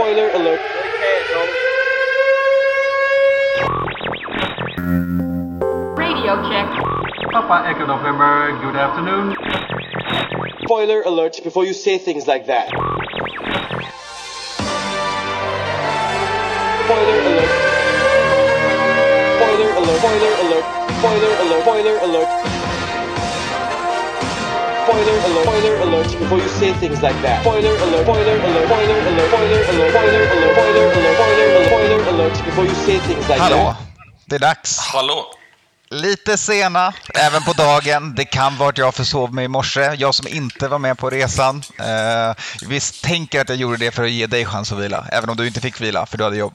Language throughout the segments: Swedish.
Spoiler alert. Radio check. Papa Echo November, good afternoon. Spoiler alert before you say things like that. Spoiler alert. Spoiler alert. Spoiler alert. Spoiler alert. Spoiler alert. Spoiler alert, spoiler alert before you say things like that. Spoiler alert, spoiler alert, spoiler alert, spoiler alert, spoiler alert, spoiler alert, spoiler alert, spoiler alert before you say things like Hallå. that. Hallå! Det är dags. Hallå! Lite sena, även på dagen. Det kan vara att jag försov mig i morse. Jag som inte var med på resan. Eh, visst tänker att jag gjorde det för att ge dig chans att vila, även om du inte fick vila, för du hade jobb.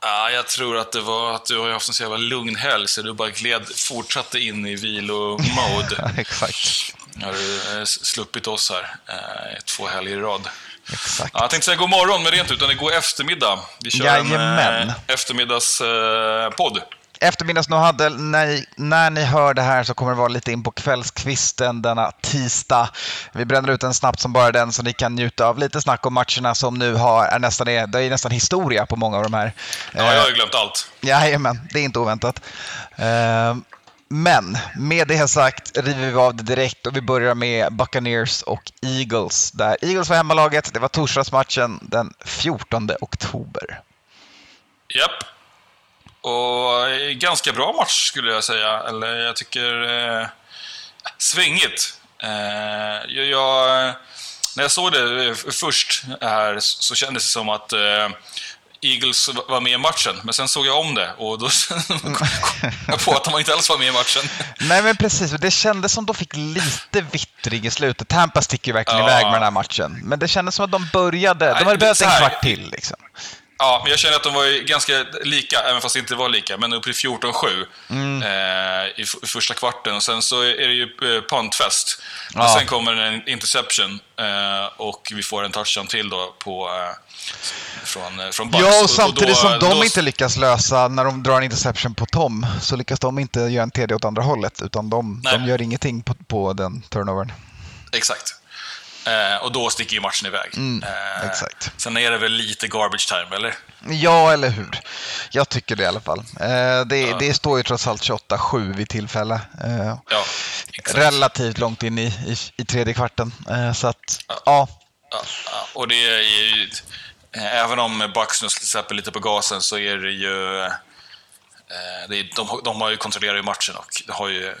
Ah, jag tror att det var att du har haft en så jävla lugn helg så du bara gled, fortsatte in i vilomode. Exakt har du eh, sluppit oss här eh, två helger i rad. Exakt. Ja, jag tänkte säga god morgon, men det är inte, utan det går eftermiddag. Vi kör en Jajamän. eh, eftermiddagspodd. Eh, podd. Eftermiddags nu hade, när, när ni hör det här så kommer det vara lite in på kvällskvisten denna tisdag. Vi bränner ut den snabbt som bara den så ni kan njuta av lite snack om matcherna som nu har, är nästan, är, det är nästan historia på många av de här. ja, jag har ju glömt allt. Jajamän, det är inte oväntat. Men med det sagt river vi av det direkt och vi börjar med Buccaneers och Eagles. Där Eagles var hemmalaget, det var torsdagsmatchen den 14 oktober. Japp. Och eh, ganska bra match skulle jag säga. Eller jag tycker... Eh, svängigt. Eh, jag, jag, när jag såg det eh, först här så kändes det som att eh, Eagles var med i matchen. Men sen såg jag om det och då kom jag på att de inte alls var med i matchen. Nej men precis, det kändes som de fick lite vittring i slutet. Tampa sticker ju verkligen Ja. iväg med den här matchen. Men det kändes som att de började, de hade behövt en kvart till liksom. Ja, men jag känner att de var ju ganska lika, även fast det inte var lika. Men uppe i 14-7 Mm. eh, i, i första kvarten. Och sen så är det ju eh, puntfest. Men Ja. sen kommer en interception eh, och vi får en touchdown till då på, eh, från, eh, från Bucks. Ja, och då- samtidigt som de då- inte lyckas lösa, när de drar en interception på Tom, så lyckas de inte göra en TD åt andra hållet, utan de, de gör ingenting på, på den turnovern. Exakt. Eh, och då sticker ju matchen iväg. Mm, Eh, exakt. Sen är det väl lite garbage time, eller? Ja, eller hur? Jag tycker det i alla fall. Eh, det, det står ju trots allt 28-7 vid tillfälle. Ja, relativt långt in i, i, i tredje kvarten. Så att, ja. Ja, ja, och det är ju... Även om Bucks nu släpper lite på gasen så är det ju... eh, är, de, har- de har ju kontrollerat ju matchen och det, har ju,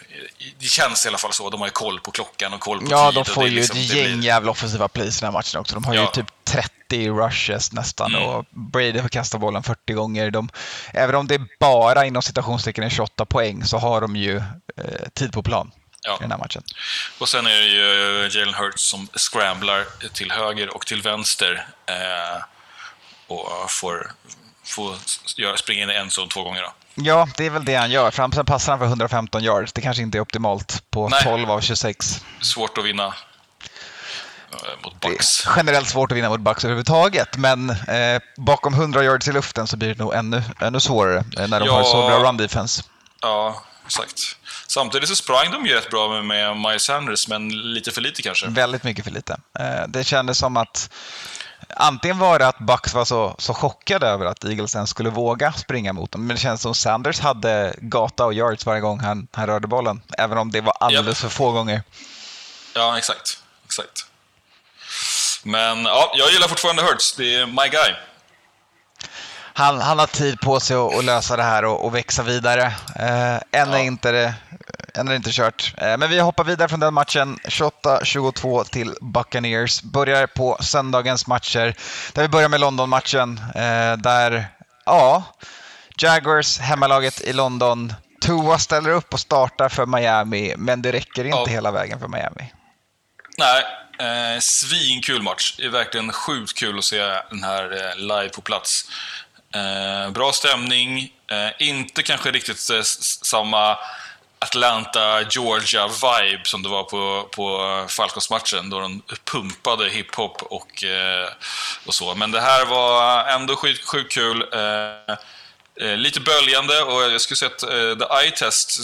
det känns i alla fall så. De har ju koll på klockan och koll på Ja, tid. de och får är ju liksom- ett gäng blir- jävla offensiva plays i den här matchen också. De har ju Ja. typ 30 rushes nästan Mm. och Brady får kasta bollen 40 gånger. De, även om det bara inom citationstecken är 28 poäng så har de ju eh, tid på plan Ja. i den här matchen. Och sen är det ju Jalen Hurts som scramblar till höger och till vänster. Eh, och får, får springa in i en zon två gånger. Då. Ja, det är väl det han gör. Fram sen passar han för 115 yards. Det kanske inte är optimalt på Nej. 12 av 26. Svårt att vinna eh, mot Bucks. generellt svårt att vinna mot Bucks överhuvudtaget, men eh, bakom 100 yards i luften så blir det nog ännu, ännu svårare eh, när de Ja. har så bra run defense. Ja, exakt. Samtidigt så sprang de ju rätt bra med, med Miles Sanders, men lite för lite kanske. Väldigt mycket för lite. Eh, Det kändes som att antingen var det att Bucks var så, så chockade över att Eagles ens skulle våga springa mot dem, men det känns som Sanders hade gata och yards varje gång han, han rörde bollen, även om det var alldeles för få gånger. Ja, exakt. exakt. Men ja, jag gillar fortfarande Hurts. Det är my guy. Han, han har tid på sig att, att lösa det här och, och växa vidare. Eh, än, är Ja. inte det, än är inte kört. Eh, men vi hoppar vidare från den matchen. 28-22 till Buccaneers. Börjar på söndagens matcher. Där vi börjar med London-matchen. Eh, där, ja, Jaguars, hemmalaget i London. Tua ställer upp och startar för Miami, men det räcker inte Ja. hela vägen för Miami. Nej, eh, svinkul match. Det är verkligen sjukt kul att se den här eh, live på plats. Eh, bra stämning. Eh, inte kanske riktigt eh, samma Atlanta-Georgia-vibe som det var på, på Falcons-matchen då de pumpade hiphop och, eh, och så. Men det här var ändå sjukt, sjukt kul. Eh, Eh, lite böljande och jag skulle säga att eh, The Eye Test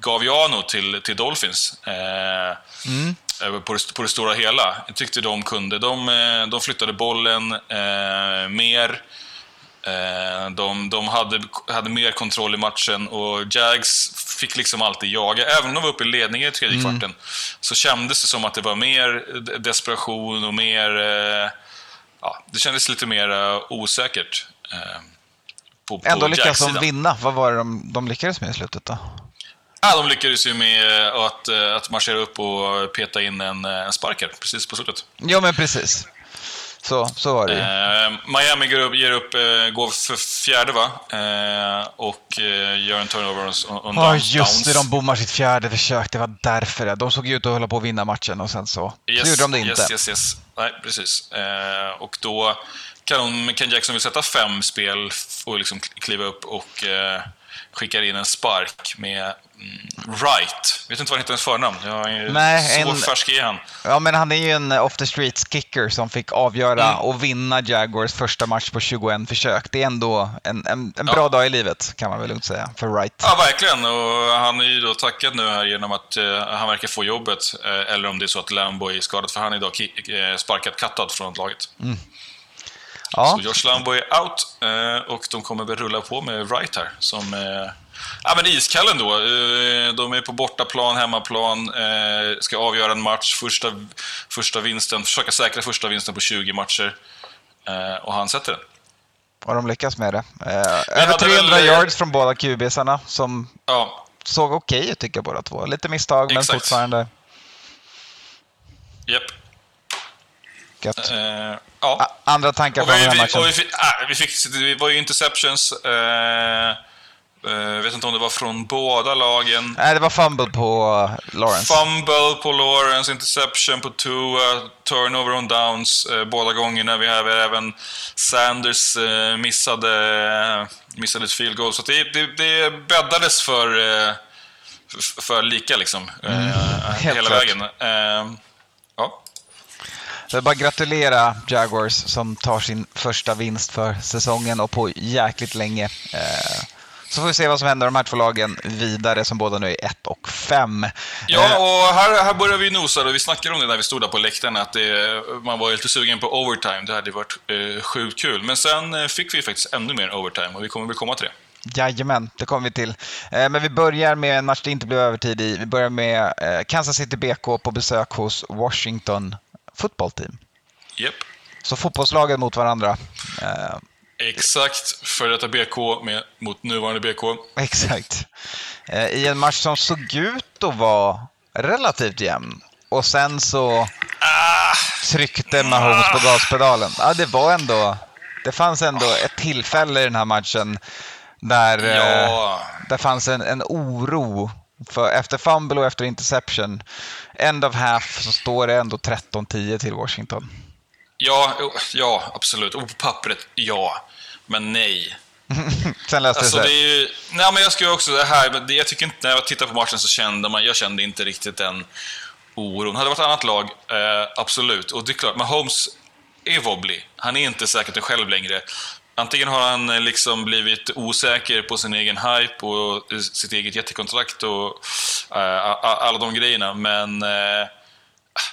gav jag nog till, till Dolphins. Eh, eh, på det, på det stora hela. Jag tyckte de kunde. De, eh, de flyttade bollen mer. Eh, de de hade, hade mer kontroll i matchen och Jags fick liksom alltid jaga. Även om de var uppe i ledningen i tredje Mm. kvarten så kändes det som att det var mer de- desperation och mer... Eh, ja, det kändes lite mer eh, osäkert. På, på Ändå lyckas de vinna. Vad var det de, de lyckades med i slutet då? Ja, de lyckades ju med att, att marschera upp och peta in en, en spark här, precis på slutet. Ja, men precis. Så, så var det ju. Eh, Miami går upp, ger upp, eh, går för fjärde va? Eh, och eh, gör en turnover on, on Ja, downs. just det. De bommar sitt fjärde försök. Det var därför det. De såg ju ut att hålla på att vinna matchen och sen så, Yes, så gjorde de det inte. Yes, yes, yes. Nej, precis. Eh, och då kan, kan Jackson vill sätta fem spel och liksom kliva upp och eh, skickar in en spark med mm, Wright. Vet inte vad han heter hans förnamn. Jag är Nej, så en- färsk är han. Ja, men han är ju en off the streets kicker som fick avgöra Mm. och vinna Jaguars första match på 21 försök. Det är ändå en, en, en bra Ja. dag i livet, kan man väl lugnt säga, för Wright. Ja, verkligen. Och han är ju då tackad nu här genom att eh, han verkar få jobbet. Eh, eller om det är så att Lambo är skadad, för han är idag eh, sparkad, kattad från laget. Ja, Så Josh Lambo är out eh, och de kommer väl rulla på med Wright här. Som, eh, ja men iskallen då. Eh, de är på bortaplan, hemmaplan, ska avgöra en match. Första, första vinsten, försöka säkra första vinsten på 20 matcher. Och han sätter den. och de lyckas med det. Över hade 300 väl- yards från båda QBsarna som Ja, såg okej ut tycker jag båda två. Lite misstag, men Exakt. fortfarande japp. gött. Eh, ja. Andra tankar från den här matchen? vi, fick, ah, vi fick, det var ju interceptions. Eh, eh, vet inte om det var från båda lagen. Nej, det var fumble på Lawrence. Fumble på Lawrence, interception på Tua, turnover on downs eh, båda gångerna. Vi har även Sanders eh, missade, missade ett field goal. Så det, det, det bäddades för, eh, för, lika liksom. Eh, Mm, hela klart. vägen. Eh. Så jag bara gratulera Jaguars som tar sin första vinst för säsongen och på jäkligt länge. Eh, Så får vi se vad som händer de här två lagen vidare som båda nu är 1 och 5. Ja, och här, här börjar vi nosa. Och vi snackade om det när vi stod där på läktaren, att det, man var lite sugen på overtime. Det hade varit eh, sjukt kul. Men sen eh, fick vi faktiskt ännu mer overtime och vi kommer väl komma till det. Jajamän, det kommer vi till. Eh, Men vi börjar med en match det inte blev övertid i. Vi börjar med eh, Kansas City BK på besök hos Washington Football Team. Japp. Så fotbollslagen mot varandra. Eh, Exakt, för detta BK med, mot nuvarande BK. Exakt. Eh, I en match som såg ut att vara relativt jämn. Och sen så tryckte Mahomes på gaspedalen. Ja, det var ändå... Det fanns ändå ett tillfälle i den här matchen där eh, Ja, det fanns en, en oro. För efter fumble och efter interception, end of half, så står det ändå 13-10 till Washington. ja, ja, absolut. Och på pappret, ja. Men nej. Sen löste Alltså det det sig. är ju... Nej, men jag ju också... Det här, det- jag tycker inte... När jag tittar på matchen så kände man... Jag kände inte riktigt den oron. Hade det varit ett annat lag, eh, absolut. Och det är klart, Mahomes är wobbly. Han är inte säkert själv längre. Antingen har han eh, liksom blivit osäker på sin egen hype och eh, sitt eget jättekontrakt och eh, alla de grejerna, men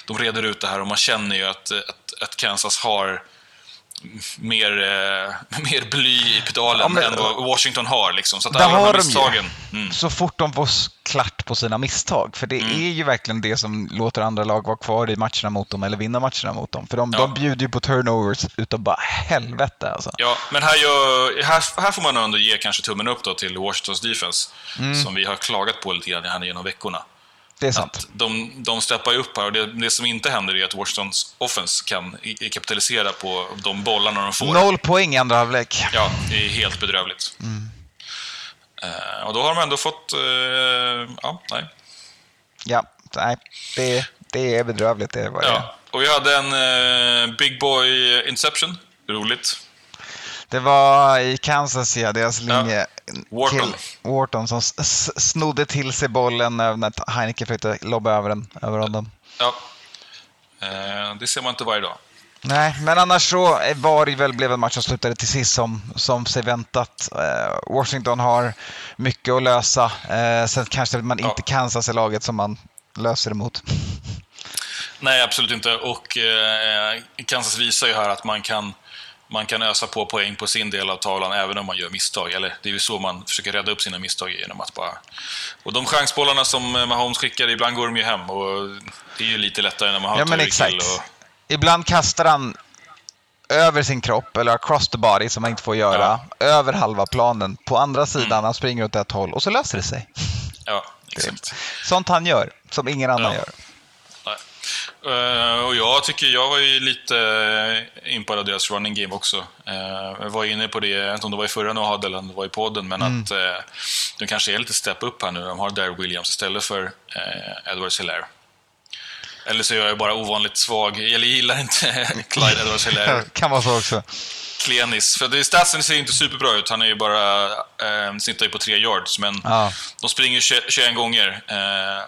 de reder ut det här och man känner ju att, att, att Kansas har mer, eh, mer bly i pedalen Ja, men- än vad Washington har. Liksom. Så att Det alla har de misstagen... Mm. Så fort de får klart på sina misstag. För det är ju verkligen det som låter andra lag vara kvar i matcherna mot dem eller vinna matcherna mot dem. För de, Ja. de bjuder ju på turnovers utav bara helvete alltså. Ja, men här, gör, här, här får man ändå ge kanske tummen upp då till Washingtons defense, Mm. som vi har klagat på lite grann här genom veckorna. Det är sant. Att de, de steppar ju upp här och det, det som inte händer är att Washingtons offense kan kapitalisera på de bollarna de får. Noll poäng i andra halvlek. Ja, det är helt bedrövligt. Mm. Eh, och då har de ändå fått... eh, ja, nej. Ja, nej. Det, det är bedrövligt. Det är vad. Ja. Och vi hade en eh, Big Boy Inception. Roligt. Det var i Kansas, ja, deras linje. Wharton. Till Wharton som snodde till sig bollen när Heineke försökte lobba över den över honom. Ja. Eh, det ser man inte varje dag. Nej, men annars så var det väl, blev en match som slutade till sist som, som sig väntat. Eh, Washington har mycket att lösa. Eh, sen kanske man inte Ja. Kansas är laget som man löser emot. Nej, absolut inte. Och eh, Kansas visar ju här att man kan, man kan ösa på poäng på sin del av tavlan även om man gör misstag. Eller det är ju så man försöker rädda upp sina misstag genom att bara... Och de chansbollarna som Mahomes skickar, ibland går de ju hem. Och det är ju lite lättare när man har Ja, men exakt. Och, Ibland kastar han över sin kropp, eller across the body, som man inte får göra, över halva planen. På andra sidan, han springer åt ett håll och så löser det sig. ja, exakt. Sånt han gör, som ingen annan Ja. gör. Eh, och jag tycker, jag var ju lite eh, impad av deras running game också. Eh, jag var inne på det, jag vet inte om det var i förra nu hade eller om det var i podden, men att eh, de kanske är lite step upp här nu. De har Darryl Williams istället för Edwards Hilaire. Eller så är jag bara ovanligt svag, eller gillar inte Clyde Edwards Hilaire. kan vara så också. Klenis. För det, statsen ser inte superbra ut. Han är ju bara, eh, snittar ju på tre yards, men Ja. de springer 20 21 gånger. Eh,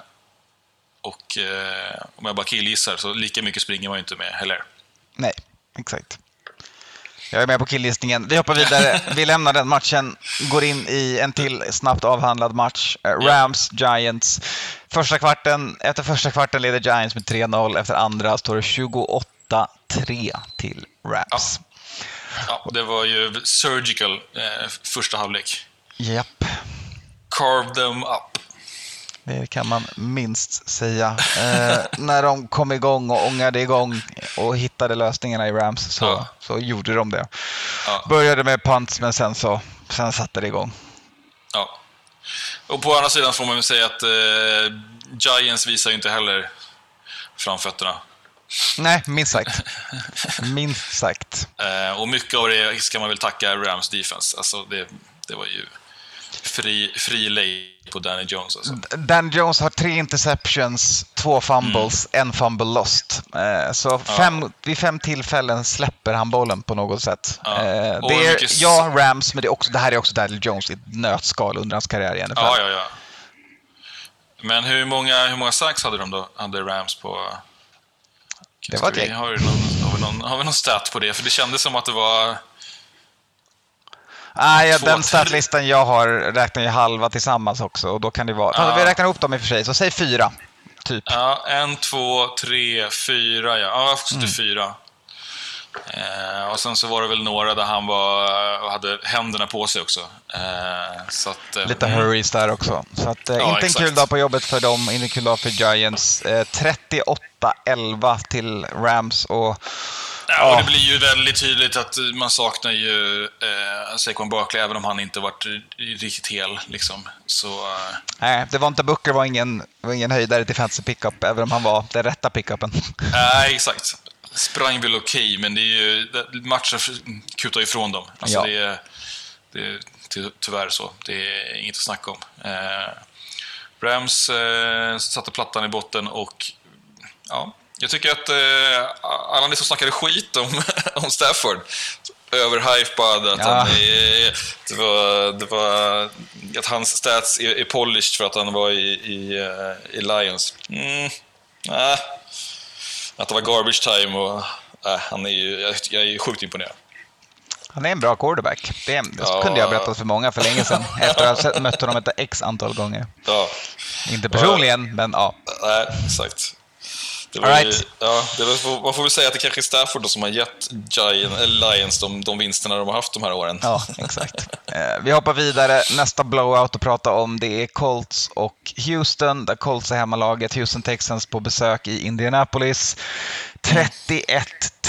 och eh, om jag bara killgissar, så lika mycket springer man ju inte med heller. Nej, exakt. Jag är med på killgissningen. Vi hoppar vidare. Vi lämnar den matchen, går in i en till snabbt avhandlad match. Eh, Rams, Giants. Första kvarten, efter första kvarten leder Giants med 3-0. Efter andra står det 28-3 till Rams. Ja, det var ju surgical eh, första halvlek. Japp, Carve them up. Det kan man minst säga. Eh, när de kom igång och ångade igång och hittade lösningarna i Rams så, Ja. så gjorde de det. Ja. Började med punts, men sen så sen satte det igång. Ja. Och på andra sidan får man väl säga att eh, Giants visar ju inte heller framfötterna. Nej, minst sagt. Minst sagt. Eh, och mycket av det ska man väl tacka Rams defense. Alltså det, det var ju fri, fri lay på Danny Jones. Alltså. Dan Jones har tre interceptions, två fumbles, en fumble lost. Eh, Så fem, vid fem tillfällen släpper han bollen på något sätt. Ja. Eh, Det är, mycket ja, Rams, men det, är också, det här är också Daniel Jones i ett nötskal under hans karriär i NFL. Ja, ja, ja. Men hur många, hur många sacks hade de då? Hade Rams på... Det var gäng. har, vi någon, har, vi någon, har vi någon stat på det? För det kändes som att det var... Ah, ja, Två, den statlistan jag har räknar ju halva tillsammans också. Och då kan det vara, Ja. Vi räknar ihop dem i och för sig, så säg fyra. Typ. Ja, en, två, tre, fyra. Ja, ja också Mm. fyra. Eh, och sen så var det väl några där han var, hade händerna på sig också. Eh, så att, eh, Lite mm. hurries där också. Så att, eh, Ja, inte en exakt. kul dag på jobbet för dem, inte en kul dag för Giants. Eh, 38-11 till Rams och Ja, det blir ju väldigt tydligt att man saknar ju eh, Saquon Barkley, även om han inte varit riktigt hel. Liksom. Så, eh, Nej, Devonta Booker var ingen, var ingen höjdare till fantasy pickup, även om han var den rätta pickupen. nej, exakt. Sprang väl okej, men det är ju, matchen kutar ifrån dem. Alltså Ja. det, är, det är ty- tyvärr så. Det är inget att snacka om. Eh, Rams eh, satte plattan i botten och ja, jag tycker att eh, alla ni som snackade skit om, om Stafford, överhypad, att Ja. han är, det, var, det var att hans stats är, är polished för att han var i, i, eh, i Lions. Mm, nej. Att det var garbage time och äh, han är ju, jag, jag är sjukt imponerad. Han är en bra quarterback. Det, det Ja. kunde jag ha berättat för många för länge sedan, efter att ha mött honom ett x antal gånger. Ja, Inte personligen, men ja. nej, exakt. Det var All ju, right. ja, det var, man får väl säga att det kanske är Stafford då som har gett Giant, Lions de, de vinsterna de har haft de här åren. Ja, exakt. Eh, vi hoppar vidare. Nästa blowout att prata om det är Colts och Houston, där Colts är hemmalaget. Houston Texans på besök i Indianapolis.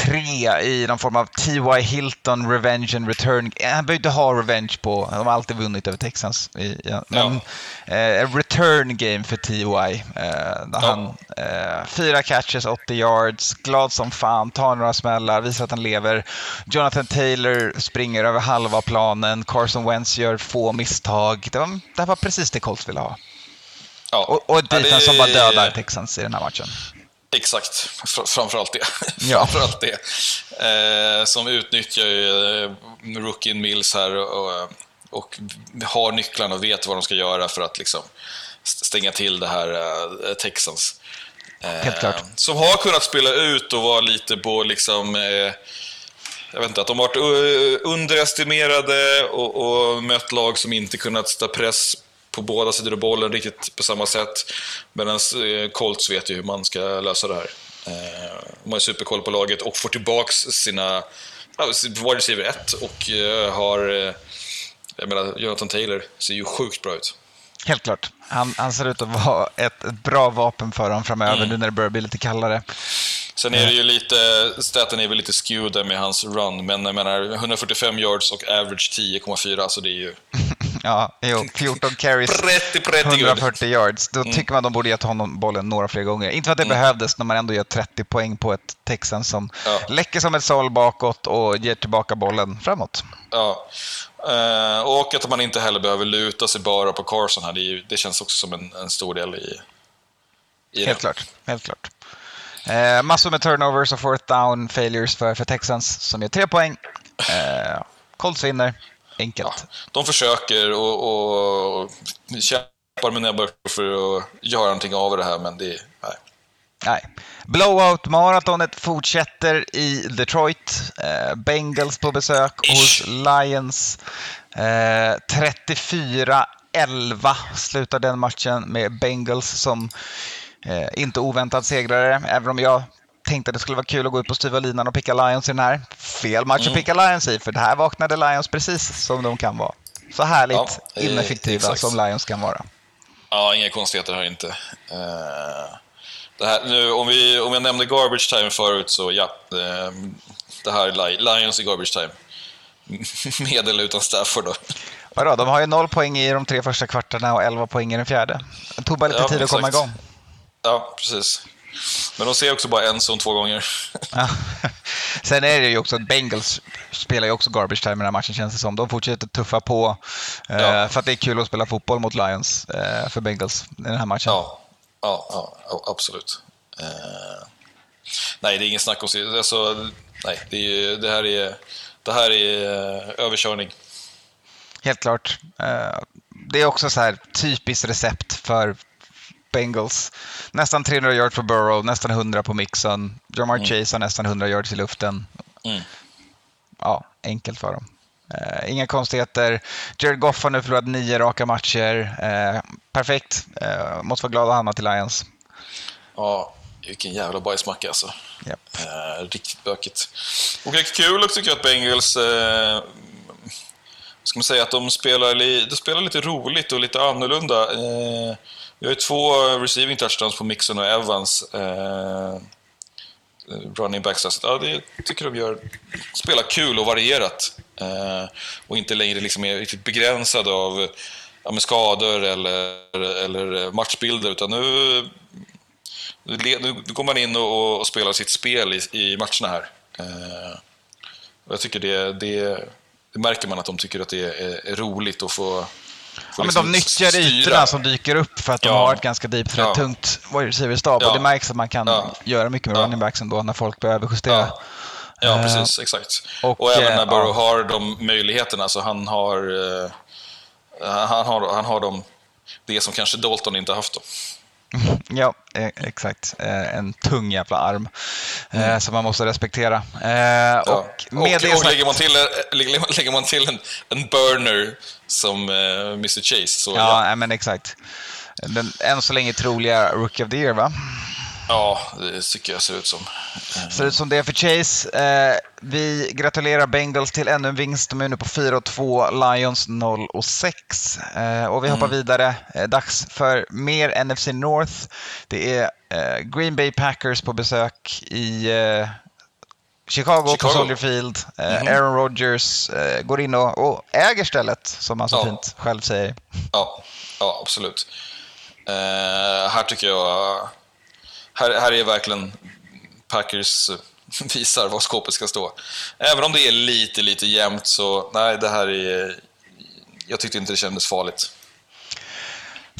31-3 i någon form av T.Y. Hilton Revenge and Return. Eh, Han behöver inte ha revenge på, de har alltid vunnit över Texans. Ja. Men eh, return game för T.Y. Eh, där han eh, fyra catches, 80 yards, glad som fan, tar några smällar, visar att han lever. Jonathan Taylor springer över halva planen, Carson Wentz gör få misstag. Det var, det här var precis det Colts ville ha. Ja. Och, och ett Ja, det- defense som bara dödar Texans i den här matchen. Exakt, Fr framförallt det. Ja. framförallt det. Eh, som utnyttjar ju eh, rookien Mills här och, och har nycklarna och vet vad de ska göra för att liksom st- stänga till det här eh, Texans. Eh, Helt klart. Som har kunnat spela ut och vara lite på liksom eh, jag vet inte, att de har varit uh, underestimerade och, och mött lag som inte kunnat sätta press på båda sidor av bollen riktigt på samma sätt. Medan eh, Colts vet ju hur man ska lösa det här. Eh, de har superkoll på laget och får tillbaks sina wide receiver 1 och eh, har... Jag menar, Jonathan Taylor ser ju sjukt bra ut. Helt klart. Han, han ser ut att vara ett, ett bra vapen för dem framöver Mm. nu när det börjar bli lite kallare. Sen är det ju lite, staten är väl lite skewed med hans run, men jag menar 145 yards och average 10,4, så det är ju Ja, jo, 14 carries, pretty, pretty good. 140 yards. Då Mm. tycker man de borde gett honom bollen några fler gånger. Inte för att det behövdes när man ändå gör 30 poäng på ett Texans som Ja. läcker som ett såll bakåt och ger tillbaka bollen framåt. Ja. Eh, och att man inte heller behöver luta sig bara på Carson här, det, ju, det känns också som en, en stor del i, i Helt det. klart. Helt klart. Eh, massor med turnovers och fourth down failures för, för Texans som ger tre poäng. Eh, Colts vinner. Enkelt. Ja, de försöker och, och kämpar med näbbar för att göra någonting av det här, men det... Nej. Nej. Blowout-maratonet fortsätter i Detroit. Eh, Bengals på besök hos Lions. Eh, 34-11 slutar den matchen med Bengals som eh, inte oväntat segrare. Även om jag tänkte att det skulle vara kul att gå ut på styva linan och picka Lions i den här. Fel match att picka Lions i, för det här vaknade Lions precis som de kan vara. Så härligt Ja, eh, ineffektiva exakt. som Lions kan vara. Ja, inga konstigheter här inte. Det här, nu, om, vi, om jag nämnde garbage time förut, så ja. eh, det här är Li- Lions i garbage time. Med eller utan Stafford då. Vadå, de har ju noll poäng i de tre första kvartarna och 11 poäng i den fjärde. Det tog bara lite Ja, tid att komma igång. Ja, precis. Men de ser också bara en zon två gånger. Ja. Sen är det ju också att Bengals spelar ju också garbage time i den här matchen känns det som. De fortsätter tuffa på eh, Ja. för att det är kul att spela fotboll mot Lions eh, för Bengals i den här matchen. Ja, ja, ja, absolut. Eh, nej, det är ingen snack om sig. Alltså, nej, det, är, det här är, det här är överkörning. Helt klart. Det är också så här typiskt recept för Bengals. Nästan 300 yards på Burrow, nästan 100 på Mixon. Jamar Chase har nästan 100 yards i luften. Mm. Ja, enkelt för dem. Eh, inga konstigheter. Jared Goff har nu förlorat nio raka matcher. Eh, perfekt. Eh, måste vara glad att hamna till Lions. Ja, vilken jävla bajsmacka alltså. Eh, riktigt bökigt. Och är kul också tycker jag att Bengals, ska man säga, att de spelar, li, de spelar lite roligt och lite annorlunda. Eh, vi har ju två eh, receiving touchdowns på Mixon och Evans. Eh, running backs. Alltså, ja, det tycker de gör, spelar kul och varierat. Eh, och inte längre liksom är riktigt begränsad av ja, med skador eller, eller matchbilder. Utan nu nu nu går man in och, och spelar sitt spel i, i matcherna här. Eh, och jag tycker det, det, det märker man att de tycker att det är, är roligt att få, Ja, men liksom de nyttjar styra. ytorna som dyker upp för att de Ja. har ett ganska deep threat, Ja. tungt wide receiver-stab. Ja. Och det märks att man kan göra mycket med Ja. running backs ändå när folk behöver justera. Ja. Eh, precis. Exakt. och, Och, även eh, när Burrow ja. har de möjligheterna, så han har, eh, han har, han har de, det som kanske Dalton inte har haft. Då. Ja, eh, exakt. Eh, En tung jävla arm eh, som man måste respektera. Eh, Ja. Och Och, med och, det sagt- lägger man till, lägger, man till en, en burner som Mr Chase, så Ja, ja. men exakt. Den än så länge troliga Rookie of the Year, va? Ja, det tycker jag ser ut som. Ser ut som det för Chase. Eh, vi gratulerar Bengals till ännu en vinst. De är nu på 4 och 2, Lions 0 och 6. Eh, och vi hoppar vidare. Eh, dags för mer NFC North. Det är eh, Green Bay Packers på besök i eh, Chicago, på Chicago. Soldier Field. Eh, Mhm. Aaron Rodgers eh, går in och, och äger stället, som han så Ja. fint själv säger. Ja, ja absolut. Eh, här tycker jag... Här, här är verkligen Packers eh, visar var skåpet ska stå. Även om det är lite, lite jämnt så nej, det här är... Jag tyckte inte det kändes farligt.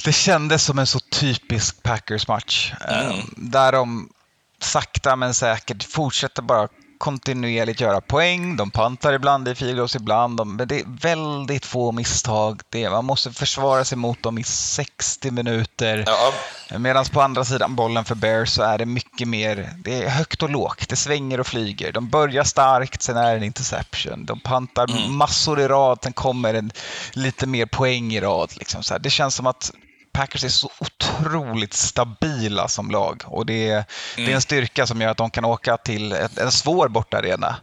Det kändes som en så typisk Packers-match. Mm. eh, Där de sakta men säkert fortsätter bara kontinuerligt göra poäng. De pantar ibland i field goals ibland. De, men det är väldigt få misstag. Det, är- man måste försvara sig mot dem i 60 minuter. Ja, Medan på andra sidan bollen för Bears så är det mycket mer, det är högt och lågt, det svänger och flyger. De börjar starkt, sen är det en interception. De pantar Mm. massor i rad, sen kommer en lite mer poäng i rad. Liksom så här. Det känns som att Packers är så otroligt stabila som lag och det är, det är en styrka som gör att de kan åka till ett, en svår bortaarena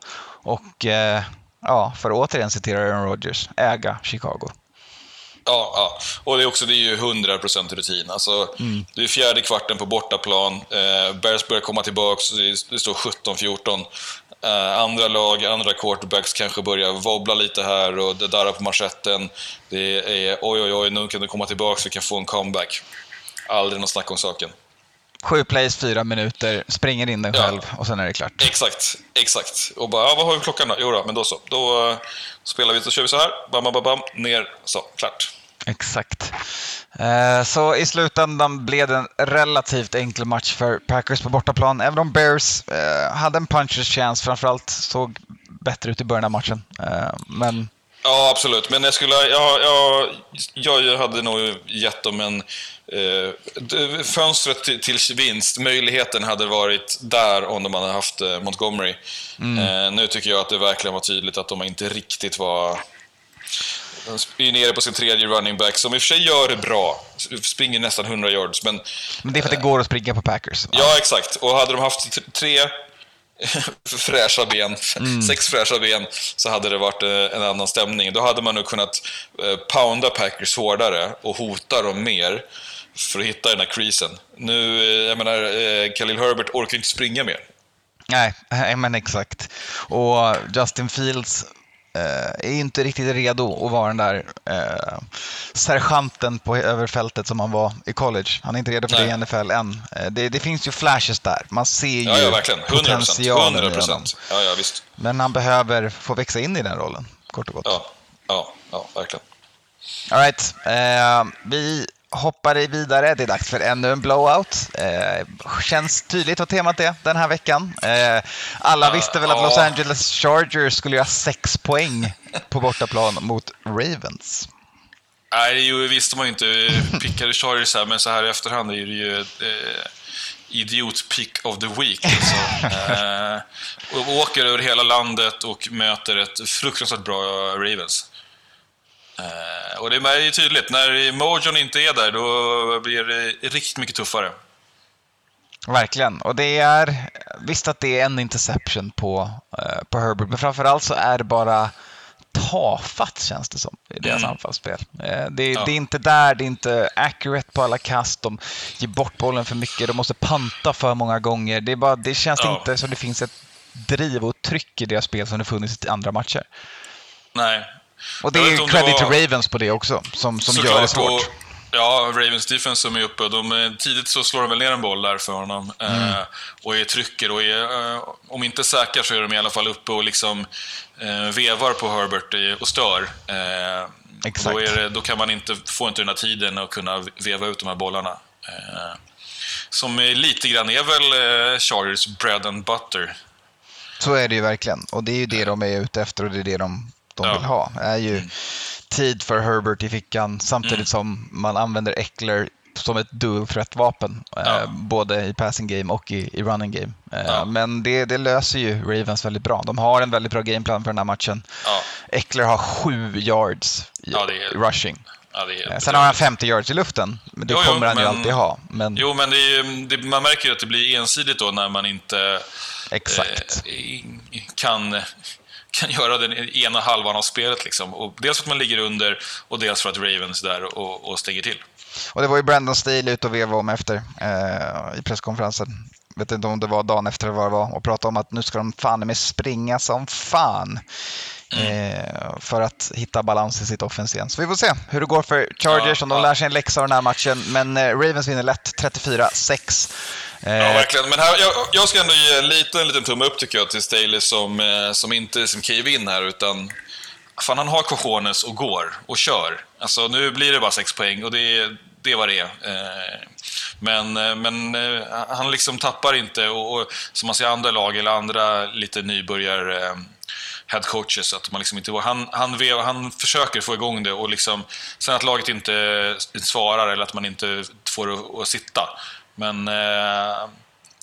och eh, ja, för att återigen citera Aaron Rodgers, äga Chicago. Ja, ja, och det är också det är ju 100% rutin. Alltså, Det är fjärde kvarten på bortaplan, eh, Bears börjar komma tillbaka, det står 17-14. Eh, andra lag, andra quarterbacks kanske börjar wobbla lite här och det darrar på manschetten. Det är oj, oj, oj, nu kan du komma tillbaka, vi kan få en comeback. Aldrig något snack om saken. Sju plays, fyra minuter, springer in den Ja. själv och sen är det klart. Exakt, exakt. Och bara, ja, vad har vi klockan då? Jo då, men då så. Då eh, spelar vi, så kör vi så här. Bam, bam, bam, bam, ner, så, klart. Exakt. Eh, Så i slutändan blev det en relativt enkel match för Packers på bortaplan. Även om Bears eh, hade en punchers chance, framförallt såg bättre ut i början av matchen. Eh, Men Ja, absolut. Men jag skulle... Jag, jag, jag hade nog gett dem en... Eh, fönstret till, till vinst, möjligheten hade varit där om de hade haft Montgomery. Eh, nu tycker jag att det verkligen var tydligt att de inte riktigt var... De är nere på sin tredje running back, som i och för sig gör det bra. Springer nästan 100 yards, men... men det är för att det går att springa på Packers. Ja, exakt. Och hade de haft tre fräscha ben, sex fräscha ben, så hade det varit eh, en annan stämning. Då hade man nog kunnat eh, pounda Packers hårdare och hota dem mer för att hitta den här creasen. Nu, eh, jag menar, Khalil Herbert orkar inte springa mer. Nej, men exakt. Och Justin Fields är inte riktigt redo att vara den där eh, sergeanten på överfältet som han var i college. Han är inte redo för det i Nej. NFL än. Eh, det, det finns ju flashes där. Man ser ju Ja, ja, verkligen. 100 procent. potentialen i 100 honom. procent. Ja, ja, visst. Men han behöver få växa in i den rollen, kort och gott. Ja, ja, ja verkligen. All right. eh, vi hoppar vidare. Det är dags för ännu en blowout. Eh, känns tydligt vad temat är den här veckan. Eh, alla visste väl att Los. Angeles Chargers skulle göra sex poäng på bortaplan mot Ravens. Nej, det visste man ju inte. Pickade Chargers här, men så här i efterhand är det ju eh, idiot-pick of the week. Alltså. eh, och åker över hela landet och möter ett fruktansvärt bra Ravens. Eh, och det är ju tydligt, när Mojon inte är där, då blir det riktigt mycket tuffare. Verkligen. Och det är, visst att det är en interception på, eh, på Herbert, men framförallt så är det bara tafatt känns det som i deras Mm. anfallsspel. Eh, det, Ja. det är inte där, det är inte accurate på alla kast, de ger bort bollen för mycket, de måste panta för många gånger. Det, är bara, det känns Ja. inte som det finns ett driv och tryck i deras spel som det funnits i andra matcher. Nej. Och det är credit det var- till Ravens på det också, som, som gör det svårt. Ja, Ravens defense som är uppe. De, eh, tidigt så slår de väl ner en boll där för honom. Mm. Eh, och är trycker och är, eh, om inte säkrar så är de i alla fall uppe och liksom eh, vevar på Herbert i- och stör. Eh, och Exakt. Då, är det, då kan man inte, få inte den här tiden att kunna veva ut de här bollarna. Eh, som är lite grann är väl eh, Chargers bread and butter. Så är det ju verkligen. Och det är ju det de är ute efter och det är det de, de Ja. vill ha. Det är ju tid för Herbert i fickan samtidigt Mm. som man använder Eckler som ett dual threat-vapen. Ja. Eh, både i passing game och i, i running game. Eh, Ja. Men det, det löser ju Ravens väldigt bra. De har en väldigt bra gameplan för den här matchen. Ja, Eckler har sju yards i Ja, rushing. ja, Eh, Sen har han 50 yards i luften. Men det Jo, jo, kommer han ju men- alltid ha. Men Jo, men det är, ju- det, man märker ju att det blir ensidigt då när man inte exakt. eh, kan, kan göra den ena halvan av spelet. Liksom. Och dels för att man ligger under och dels för att Ravens är där och, och stänger till. Och det var ju Brandon Steele ute och vevade om efter eh, i presskonferensen. Vet inte om det var dagen efter eller vad det var och pratade om att nu ska de fan med springa som fan. Eh, för att hitta balans i sitt offens igen. Så vi får se hur det går för Chargers Ja, om de ja. lär sig en läxa av den här matchen. Men eh, Ravens vinner lätt 34-6. Eh, Ja, verkligen. Men här, jag, jag ska ändå ge en liten, liten tumme upp tycker jag till Staley som, eh, som inte som cave in här utan fan han har cojones och går och kör. Alltså nu blir det bara sex poäng och det, det är vad det är. Eh, Men, eh, men eh, han liksom tappar inte och, och som man ser andra lag eller andra lite nybörjar eh, head coaches, att man liksom inte, han, han, vev- han försöker få igång det och liksom, sen att laget inte svarar eller att man inte får det att sitta. Men eh,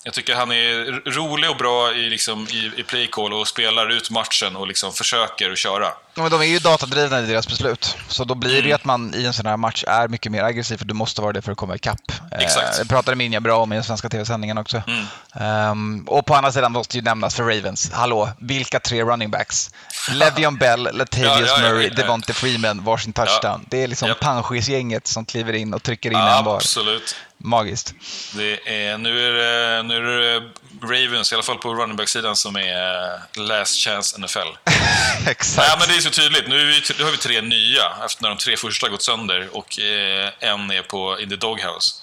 jag tycker han är rolig och bra i, liksom, i, i playcall och spelar ut matchen och liksom försöker att köra. Ja, men de är ju datadrivna i deras beslut. Så då blir det Mm. ju att man i en sån här match är mycket mer aggressiv, för du måste vara det för att komma ikapp. Exakt. Eh, det pratade Minja bra om i den svenska tv-sändningen också. Mm. Ehm, och på andra sidan måste ju nämnas för Ravens, hallå, vilka tre running backs? Le'Veon Bell, Latavius Ja, ja, Murray. Devonte Freeman, varsin touchdown. Det är liksom Japp. Panschis-gänget som kliver in och trycker in en var. Absolut. Magiskt. Det är, nu, är det, nu är det Ravens, i alla fall på running back-sidan, som är eh, last chance NFL. Exakt. Nej, men det är så tydligt. Nu, är vi, nu har vi tre nya, efter när de tre första gått sönder och eh, en är på in the doghouse.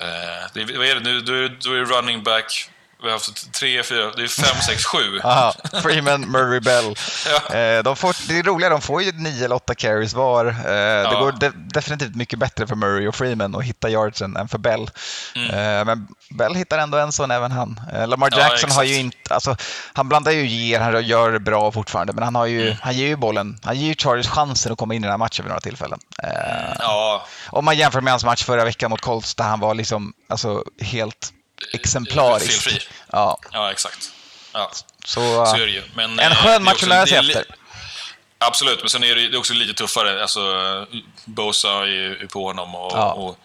Eh, det vad är det nu? Då är, då är running back... Vi har haft tre, fyra, det är fem, sex, sju. Aha, Freeman, Murray, Bell. Ja. Eh, de får, det är roliga, de får ju nio eller åtta carries var. Eh, Det går de, definitivt mycket bättre för Murray och Freeman att hitta yardsen än för Bell. Eh, men Bell hittar ändå en sån, även han. Eh, Lamar Mm. Ja, Jackson har ju inte, alltså, han blandar ju ger, han gör det bra fortfarande, men han, har ju, Mm. han ger ju bollen, han ger ju Chargers chansen att komma in i den här matchen vid några tillfällen. Eh, Ja, om man jämför med hans match förra veckan mot Colts där han var liksom, alltså, helt exemplarisk. Felfri. Ja, ja exakt. Ja, så, så är det ju. Men, en eh, skön match att lära sig efter. Absolut, men sen är det, också lite tuffare. Alltså, Bosa är ju på honom och, Ja. och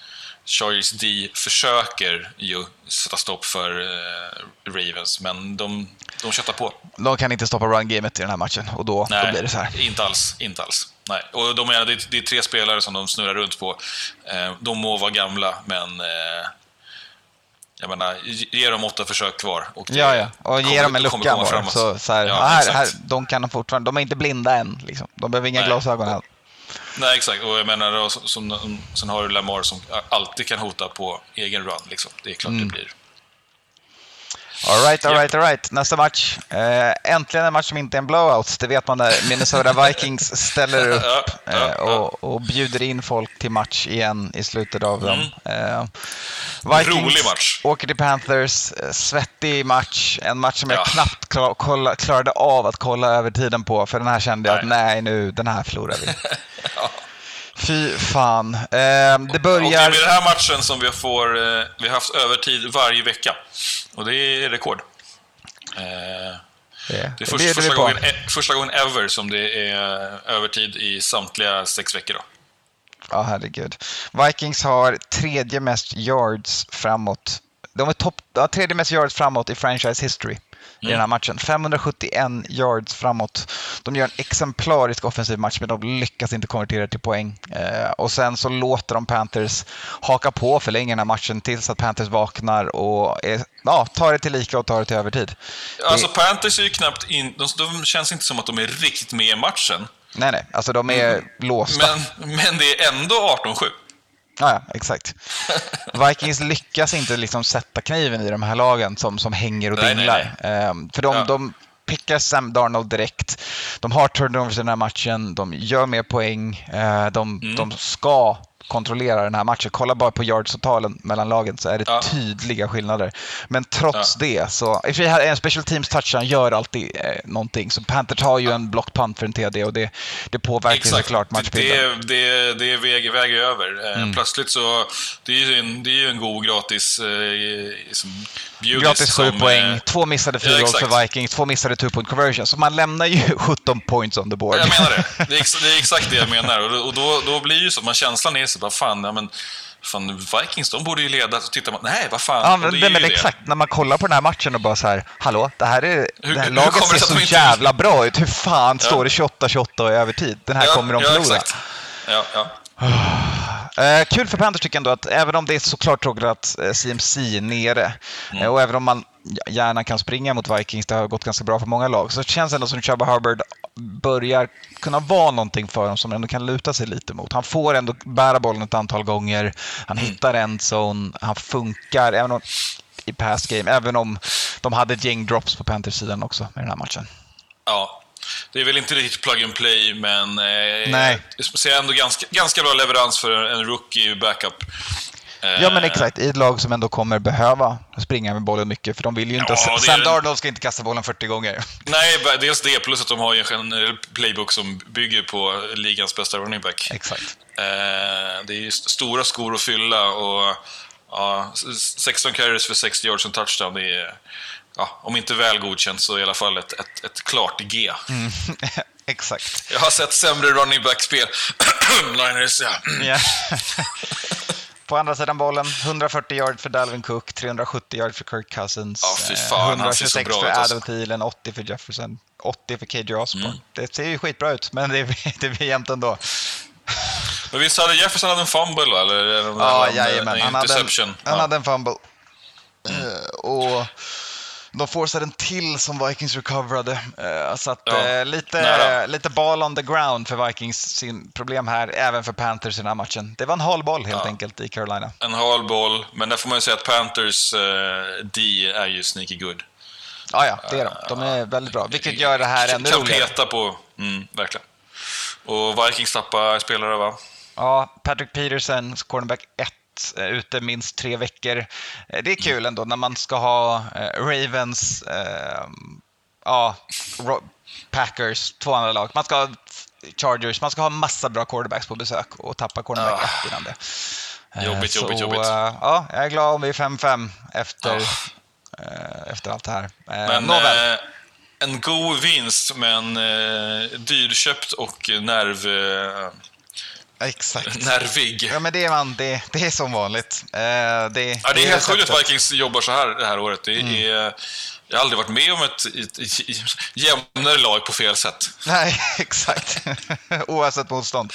Chargers D försöker ju sätta stopp för eh, Ravens, men de, de köttar på. De kan inte stoppa run-gamet i den här matchen och då, då blir det så här. inte alls. Inte alls. Nej. Och de är, det är tre spelare som de snurrar runt på. Eh, de må vara gamla, men eh, jag menar, ge dem åtta försök kvar. Och det Ja, ja. Och ge kommer- dem en lucka bara. Så, så här, Ja, här, exakt. här, de kan fortfarande, de är inte blinda än. Liksom. De behöver inga Nej. glasögon än. Nej, exakt. Och jag menar, då, som, som, sen har du Lamar som alltid kan hota på egen run. Liksom. Det är klart Mm. det blir. All right, all Japp. right, all right. Nästa match. Eh, äntligen en match som inte är en blowout. Det vet man när Minnesota Vikings ställer upp ja. och, och bjuder in folk till match igen i slutet av dem. Eh, Mm. Rolig match. åker till Panthers. Eh, svettig match. En match som jag Ja. knappt klar, kolla, klarade av att kolla över tiden på. För den här kände jag att Nej. nej, nu, den här förlorar vi. Ja. Fy fan. Eh, det Och det börjar... är den här matchen som vi får, eh, vi har haft övertid varje vecka. Och det är rekord. Eh, Det, Det är det först, bjuder vi första, på. gången, eh, första gången ever som det är övertid i samtliga sex veckor. Då. Ja, herregud. Vikings har tredje mest yards framåt. De är topp, ja, tredje mest yards framåt i franchise history i den här matchen. 571 yards framåt. De gör en exemplarisk offensiv match, men de lyckas inte konvertera till poäng. Eh, och sen så låter de Panthers haka på och förlänga den här matchen tills att Panthers vaknar och är, ja, tar det till lika och tar det till övertid. Alltså Panthers är ju knappt in, de, de känns inte som att de är riktigt med i matchen. Nej, nej, alltså de är låsta. Mm. Men, men det är ändå 18-7. Ja, ja, exakt. Vikings lyckas inte liksom sätta kniven i de här lagen som, som hänger och Nej, nej, dinglar. Ehm, för de, Ja. de pickar Sam Darnold direkt. De har turnovers i den här matchen, de gör mer poäng, eh, de, Mm. de ska kontrollera den här matchen. Kolla bara på yards-totalen mellan lagen så är det Ja. tydliga skillnader. Men trots det så, i här är en special teams touchdown gör alltid eh, någonting. Så Panthers har ju en blocked punt för en TD och det, det påverkar såklart matchbilden. Det, det, det väger, väger över. Eh, Mm. Plötsligt så... Det är ju en, det är ju en god gratis... Eh, som bjudis Gratis sju som, poäng, eh, två missade field ja, exakt. för Vikings, två missade two point conversion. Så man lämnar ju 17 points on the board. Jag menar det. Det är, ex, det är exakt det jag menar. Och, då- och då, då blir ju så, man känslan är så bara fan, ja, men, fan, Vikings, de borde ju leda. Så tittar man, nej, vad fan. Ja, Och men, det det, men det. exakt. När man kollar på den här matchen och bara så här, hallå, det här, är, Hur- det här laget det ser så inte- jävla bra ut. Hur fan står det 28-28 i övertid? Den här Ja, kommer de ja, förlora. exakt. Ja, ja. Eh, kul för Panthers tycker jag ändå att även om det är såklart tråkigt att eh, CMC är nere Mm. eh, och även om man gärna kan springa mot Vikings, det har gått ganska bra för många lag, så känns det ändå som Chubba Hubbard börjar kunna vara någonting för dem som ändå kan luta sig lite mot. Han får ändå bära bollen ett antal gånger, han Mm. hittar en zone, han funkar även om, i pass game, även om de hade ett gäng drops på Panthers-sidan också i den här matchen. ja. Det är väl inte riktigt plug and play, men eh, Nej. jag skulle säga ändå ganska, ganska bra leverans för en rookie backup. Eh, Ja men exakt, i ett lag som ändå kommer behöva springa med bollen mycket, för de vill ju inte... Ja, är Sam. Darnold ska inte kasta bollen 40 gånger. Nej, dels det, plus att de har ju en generell playbook som bygger på ligans bästa running back. Exakt. Eh, det är ju st- stora skor att fylla och ja, s- 16 carries för 60 yards och touchdown. Det är, ja, om inte väl godkänt så i alla fall ett, ett, ett klart G. Exakt. Jag har sett sämre running back-spel. Niners, ja. På andra sidan bollen, 140 yard för Dalvin Cook, 370 yard för Kirk Cousins, Ja, eh, fan, han ser så 126 bra för ut, alltså. Adam Thielen, 80 för Jefferson, 80 för KJ Osborne. Mm. Det ser ju skitbra ut, men det, det blir jämnt ändå. Men visst hade Jefferson hade en fumble, va? eller? Ja, en, jajamän. en Han hade en, han hade en fumble. Eh, och de forcade en till som Vikings recoverade. Eh, så att, Ja, eh, lite, nära. lite ball on the ground för Vikings sin problem här, även för Panthers i den här matchen. Det var en hal boll helt Ja. enkelt i Carolina. En hal boll, men där får man ju säga att Panthers eh, D är ju sneaky good. Ja, ja, det är de. De är väldigt bra, vilket gör det här ännu kan roligare. peta på, mm, verkligen. Och Vikings tappar spelare, va? Ja, Patrick Peterson, cornerback 1, ute minst tre veckor. Eh, Det är kul ändå när man ska ha eh, Ravens, eh, ja, Packers, två andra lag. Man ska ha Chargers, man ska ha massa bra quarterbacks på besök och tappa cornerback Ah. 1 innan det. Eh, Jobbigt, så, jobbigt, jobbigt. eh, ja, jag är glad om vi är 5-5 efter, Ah. eh, efter allt det här. Eh, Men Nåväl. eh, en god vinst, men eh, dyrköpt och nerv, eh, Exakt. nervig. Ja, men det är, man, det, det är som vanligt. Eh, det, Ja, det är helt sjukt att Vikings jobbar så här det här året. Det är, jag har aldrig varit med om ett, ett, ett jämnare lag på fel sätt. Nej, exakt. Oavsett motstånd.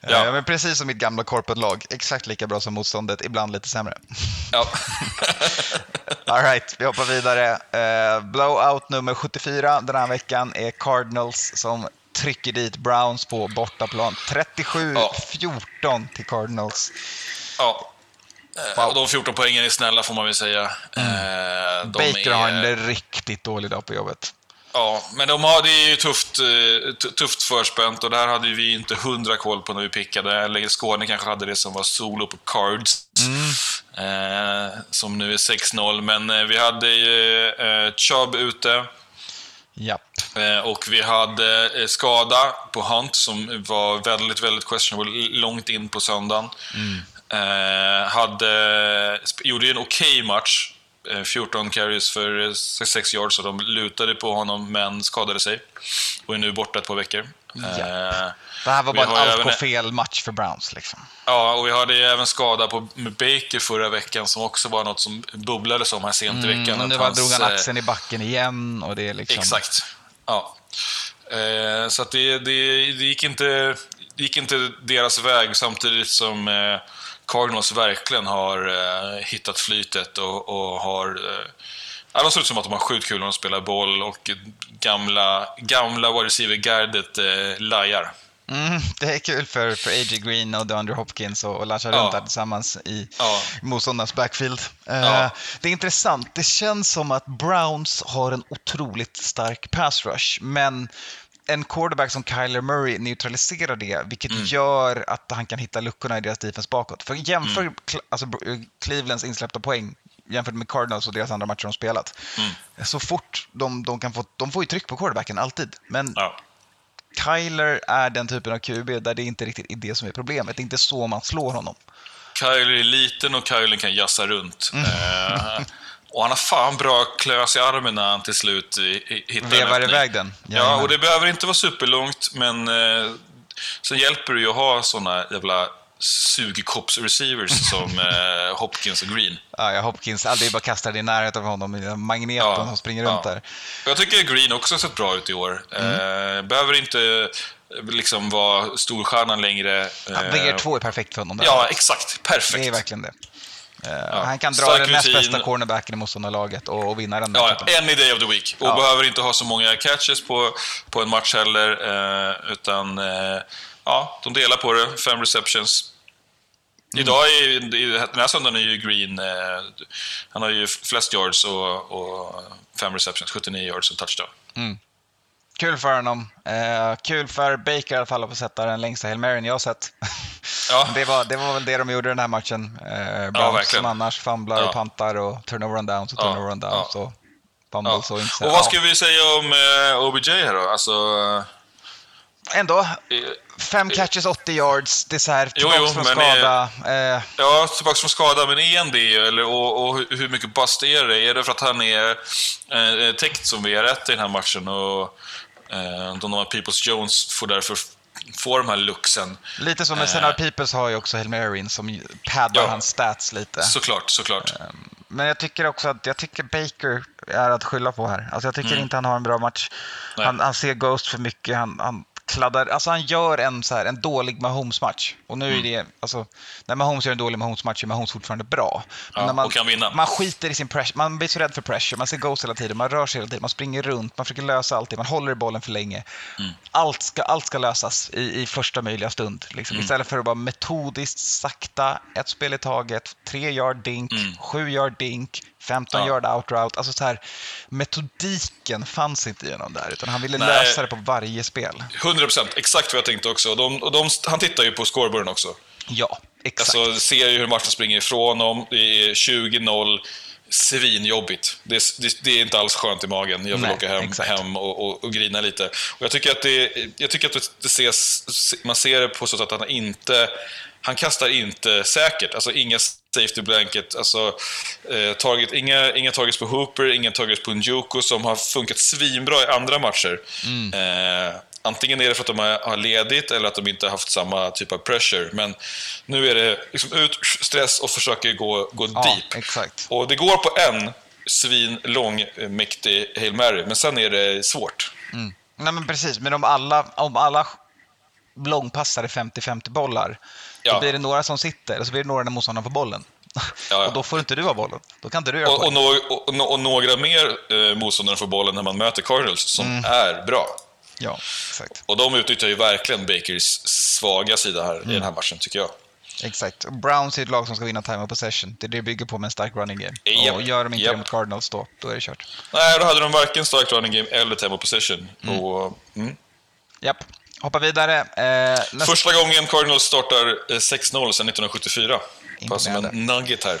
Ja. Eh, men precis som mitt gamla corporate-lag. Exakt lika bra som motståndet, ibland lite sämre. Ja. All right, vi hoppar vidare. Eh, blowout nummer 74 den här veckan är Cardinals som trycker dit Browns på bortaplan. 37-14 till Cardinals. ja. Eh, Och de 14 poängen är snälla får man väl säga. Eh, De Mm. Baker är, har en riktigt dålig dag på jobbet. Ja, men de har, det är ju tufft, eh, tufft förspänt och det här hade vi inte hundra koll på när vi pickade. Eller Skåne kanske hade det som var solo på cards. Eh, som nu är 6-0, men eh, vi hade ju eh, Chubb ute. Japp. Eh, Och vi hade eh, skada på Hunt som var väldigt, väldigt questionable långt in på söndagen. Eh, hade, gjorde en okej match. Eh, 14 carries för eh, 6 yards, så de lutade på honom men skadade sig. Och är nu borta ett par veckor. Eh, Det här var bara allt på även- fel match för Browns. Liksom. Ja, och vi hade ju även skada på Baker förra veckan som också var något som bubblades om här sent i veckan. Mm, att nu var, hans, drog han eh, axeln i backen igen. Och det är liksom... Exakt. Ja. Eh, så att det, det, det, gick inte, det gick inte deras väg samtidigt som eh, Cardinals verkligen har eh, hittat flytet och, och har... Eh, ja, de ser ut som att de har sjukt kul när de spelar boll och gamla, gamla wide receiver-gardet eh, lajar. Mm, det är kul för, för A.J. Green och DeAndre Hopkins och, och lascha Ja. runt där tillsammans i Ja. motståndarnas backfield. Eh, Ja. Det är intressant. Det känns som att Browns har en otroligt stark pass rush, men en quarterback som Kyler Murray neutraliserar det, vilket Mm. gör att han kan hitta luckorna i deras defense bakåt. För jämför Mm. Alltså, Br- Clevelands insläppta poäng jämfört med Cardinals och deras andra matcher de spelat. Mm. Så fort de, de kan få, de får ju tryck på quarterbacken alltid, men Ja. Kyler är den typen av QB där det inte riktigt är det som är problemet. Det är inte så man slår honom. Kyler är liten och Kyler kan jassa runt. Mm. Eh, och han har fan bra klös i armen när han till slut hittar Vevar iväg den. Ja, och det behöver inte vara superlångt, men eh, sen hjälper det ju att ha såna jävla sugkopps-receivers som eh, Hopkins och Green. Ja, ja, Hopkins, aldrig bara kastar det i närheten av honom, magneten som springer runt där. Jag tycker Green också har sett bra ut i år. Mm. Eh, behöver inte eh, liksom vara storstjärnan längre. Ja, Eh, VR2 är perfekt för honom. Där. Ja, exakt. Perfekt. det är verkligen det. Eh, Han kan dra den näst bästa cornerbacken i motståndarlaget och, och vinna den. Ja, dessutom. any day of the week. Och Ja. behöver inte ha så många catches på, på en match heller. Eh, utan eh, ja, de delar på det. Fem receptions. Mm. Idag, är, i- den här söndagen är ju Green, eh, han har ju flest yards och, och fem receptions, 79 yards och touchdown. Kul för honom. Eh, kul för Baker i alla fall att få sätta den längsta Hail Maryn jag har sett. Ja. det, var, det var väl det de gjorde den här matchen. Eh, Browns verkligen. som annars famlar Ja. och pantar och turnover and downs och Ja, turnover and downs ja. och Ja. fumbles och inte Och vad ska vi säga om eh, OBJ här då? Alltså, eh, ändå, Eh, fem catches, 80 yards. Det är så här, Jo, tillbaks jo, från skada. Eh, Ja, tillbaka från skada, men är han det? Eller, och, och hur- mycket bust är det? Är det för att han är eh, täckt som vi är rätt i den här matchen och eh, Donovan Peoples-Jones får därför få de här luxen? lite som med Eh. Senar Peoples har ju också Hail Maryn som paddar Ja. hans stats lite. Såklart, såklart. Men jag tycker också att jag tycker Baker är att skylla på här. Alltså jag tycker Mm. inte han har en bra match. Han, han ser Ghost för mycket. Han, han kladdar, alltså han gör en, så här, en dålig Mahomes-match. Och nu är det, alltså, när Mahomes gör en dålig Mahomes-match är Mahomes fortfarande bra. Men Ja, när man, och kan vinna. Man skiter i sin pressure, man blir så rädd för pressure, man ser Ghost hela tiden, man rör sig hela tiden, man springer runt, man försöker lösa allting, man håller i bollen för länge. Mm. Allt, ska, allt ska lösas i, i första möjliga stund. Liksom. Mm. Istället för att bara metodiskt, sakta, ett spel i taget, tre yard dink, sju yard dink, 15 Mm. Ja. yard out route. Alltså så här, metodiken fanns inte i honom där, utan han ville Nej. lösa det på varje spel. 100%, exakt vad jag tänkte också. De, och de, han tittar ju på scoreboarden också. Ja, exakt. Alltså, ser ju hur matchen springer ifrån dem. Det är 20-0. Svinjobbigt. Det, är- det, det är inte alls skönt i magen. Jag vill Nej, åka hem, exakt. hem och, och, och grina lite. Och jag tycker att det, jag tycker att det ses, man ser det på så sätt att han inte... Han kastar inte säkert. Alltså inga safety blanket. Alltså, eh, target, inga, inga targets på Hooper, inga targets på Njoku som har funkat svinbra i andra matcher. Eh, antingen är det för att de har ledigt eller att de inte har haft samma typ av pressure. Men nu är det liksom ut, stress och försöker gå, gå Ja, deep. exakt. Och det går på en svinlång, eh, mäktig Hail Mary, men sen är det svårt. Nej men precis, men om alla, om alla långpassar är 50-50 bollar, då Ja. blir det några som sitter och så blir det några när motståndaren får bollen. ja. och då får inte du ha bollen. Då kan inte du Och, och, no, och, och några mer eh, motståndare får bollen när man möter Cardinals, som Mm. är bra. Ja, exakt. Och de utnyttjar ju verkligen Bakers svaga sida här Mm. i den här matchen, tycker jag. exakt. Browns är ett lag som ska vinna time of possession. Det är det bygger på med en stark running game. Japp, Och gör de inte japp. det mot Cardinals då, då är det kört. Nej, då hade de varken stark running game eller tempo possession. Och, mm. Japp. Hoppa vidare. Eh, nästa... Första gången Cardinals startar eh, 6-0 sedan 1974. Bara som en nugget här.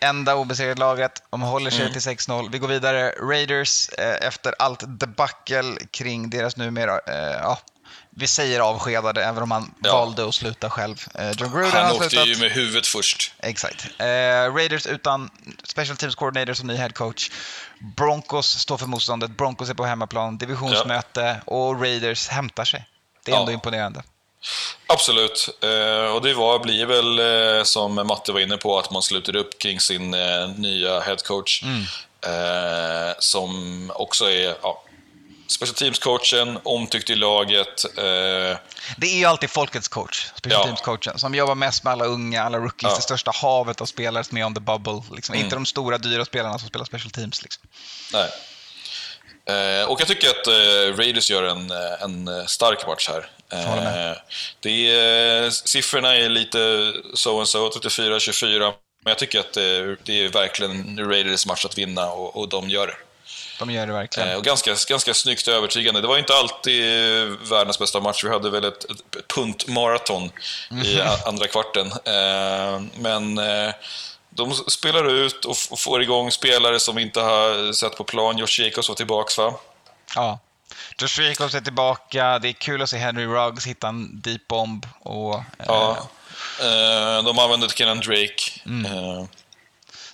enda obesegrade laget. De håller sig Mm. till 6-0. Vi går vidare. Raiders, eh, efter allt debacle kring deras numera, eh, ja, vi säger avskedade, även om han Ja. valde att sluta själv. Eh, John Gruden Han åkte slutat. ju med huvudet först. Exakt. Eh, Raiders utan special teams coordinator som ny head coach. Broncos står för motståndet. Broncos är på hemmaplan, divisionsmöte och Raiders hämtar sig. Det är ändå Ja. imponerande. Absolut. Eh, och det var, blir väl, eh, som Matte var inne på, att man sluter upp kring sin eh, nya headcoach. Eh, som också är ja, special teams-coachen, omtyckt i laget. Eh, Det är ju alltid folkets coach, special Ja. teams-coachen, som jobbar mest med alla unga, alla rookies, Ja. det största havet av spelare som är on the bubble. Liksom. Inte de stora, dyra spelarna som spelar special teams. Liksom. nej. Eh, och jag tycker att eh, Raiders gör en, eh, en eh, stark match här. Eh, det är, siffrorna är lite so and so, 34-24. Men jag tycker att det, det är verkligen Raiders match att vinna och, och de gör det. De gör det verkligen. Eh, och ganska, ganska snyggt och övertygande. Det var inte alltid eh, världens bästa match. Vi hade väl ett, ett puntmaraton i a- andra kvarten. Eh, men eh, de spelar ut och, och får igång spelare som vi inte har sett på plan. Josh Jacobs var tillbaks va? Ja. Josh Jacobs är tillbaka. Det är kul att se Henry Ruggs hitta en deep bomb. Och, eh, Ja. Eh, de använder Kenan Drake. Eh,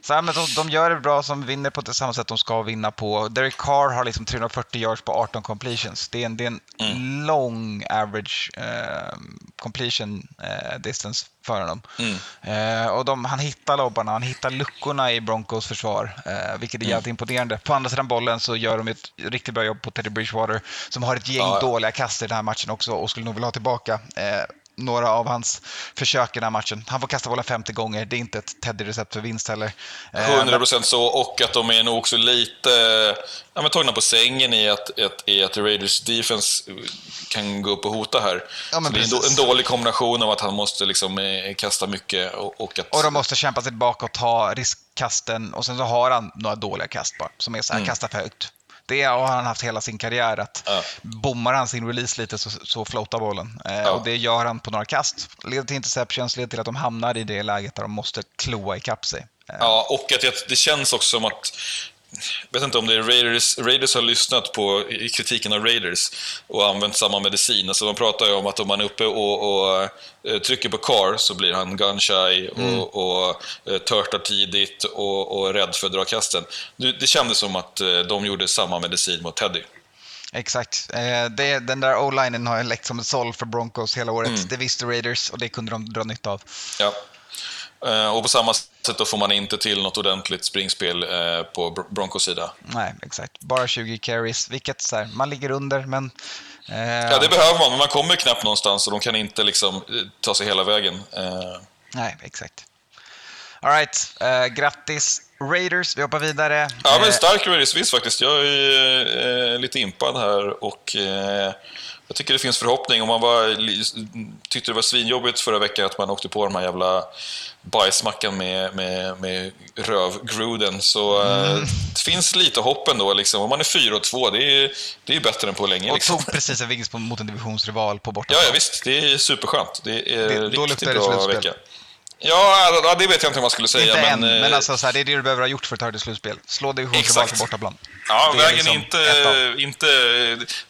Så här, men de, de gör det bra, som vinner på det samma sätt de ska vinna på. Derek Carr har liksom 340 yards på 18 completions. Det är en, det är en Mm. lång average eh, completion eh, distance för honom. Mm. Eh, och de, han hittar lobbarna, han hittar luckorna i Broncos försvar, eh, vilket är Mm. jävligt imponerande. På andra sidan bollen så gör de ett riktigt bra jobb på Teddy Bridgewater, som har ett gäng Ja. dåliga kast i den här matchen också och skulle nog vilja ha tillbaka eh, några av hans försök i den här matchen. Han får kasta bollen 50 gånger, det är inte ett Teddy-recept för vinst heller. Eh, 100% så, och att de är nog också lite ja, men tagna på sängen i att, att, i att Raiders defense kan gå upp och hota här. Ja, det är en, dålig kombination av att han måste liksom, eh, kasta mycket och, och att... Och de måste kämpa sig tillbaka och ta riskkasten och sen så har han några dåliga kast bara, som är så här, kasta för högt. Det har han haft hela sin karriär, att Ja. bommar han sin release lite så, så floatar bollen. Eh, Ja. Och det gör han på några kast. Leder till interceptions, leder till att de hamnar i det läget där de måste kloa ikapp sig. Eh, Ja, och att det, det känns också som att vet inte om det är Raiders, Raiders har lyssnat på kritiken av Raiders och använt samma medicin. Alltså de pratar ju om att om man är uppe och, och eh, trycker på car så blir han gun-shy och, och eh, törtar tidigt och, och rädd för att dra kasten. Det, kändes som att eh, de gjorde samma medicin mot Teddy. Exakt. Det, den där o-linen har läckt som ett såll för Broncos hela året. Mm. Det visste Raiders och det kunde de dra nytta av. Ja. Eh, Och på samma sätt då får man inte till något ordentligt springspel eh, på Br- Broncos sida. Nej, exakt. Bara 20 carries, vilket så här, man ligger under, men... Eh, Ja, det behöver man, men man kommer knappt någonstans och de kan inte liksom eh, ta sig hela vägen. Eh, Nej, exakt. All right, eh, grattis Raiders. Vi hoppar vidare. Ja, men Eh, stark Raiders visst faktiskt. Jag är eh, lite impad här och eh, jag tycker det finns förhoppning. Om man var, li- tyckte det var svinjobbigt förra veckan att man åkte på de här jävla bajsmackan med, med, med rövgruden så eh, Mm. det finns lite hopp ändå. Liksom. Om man är 4 och 2, det är, det är bättre än på länge. och Liksom. tog precis en vinst mot en divisionsrival på borta. Ja, ja, visst. Det är superskönt. Det är Det- riktigt bra vecka. Ja, ja, det vet jag inte om man skulle säga. Inte men, än, eh, men alltså, så här, det är det du behöver ha gjort för att ta det slutspel. Slå divisionsrival Exakt. på bortaplan. Ja, Det är vägen liksom är inte, ett av- inte...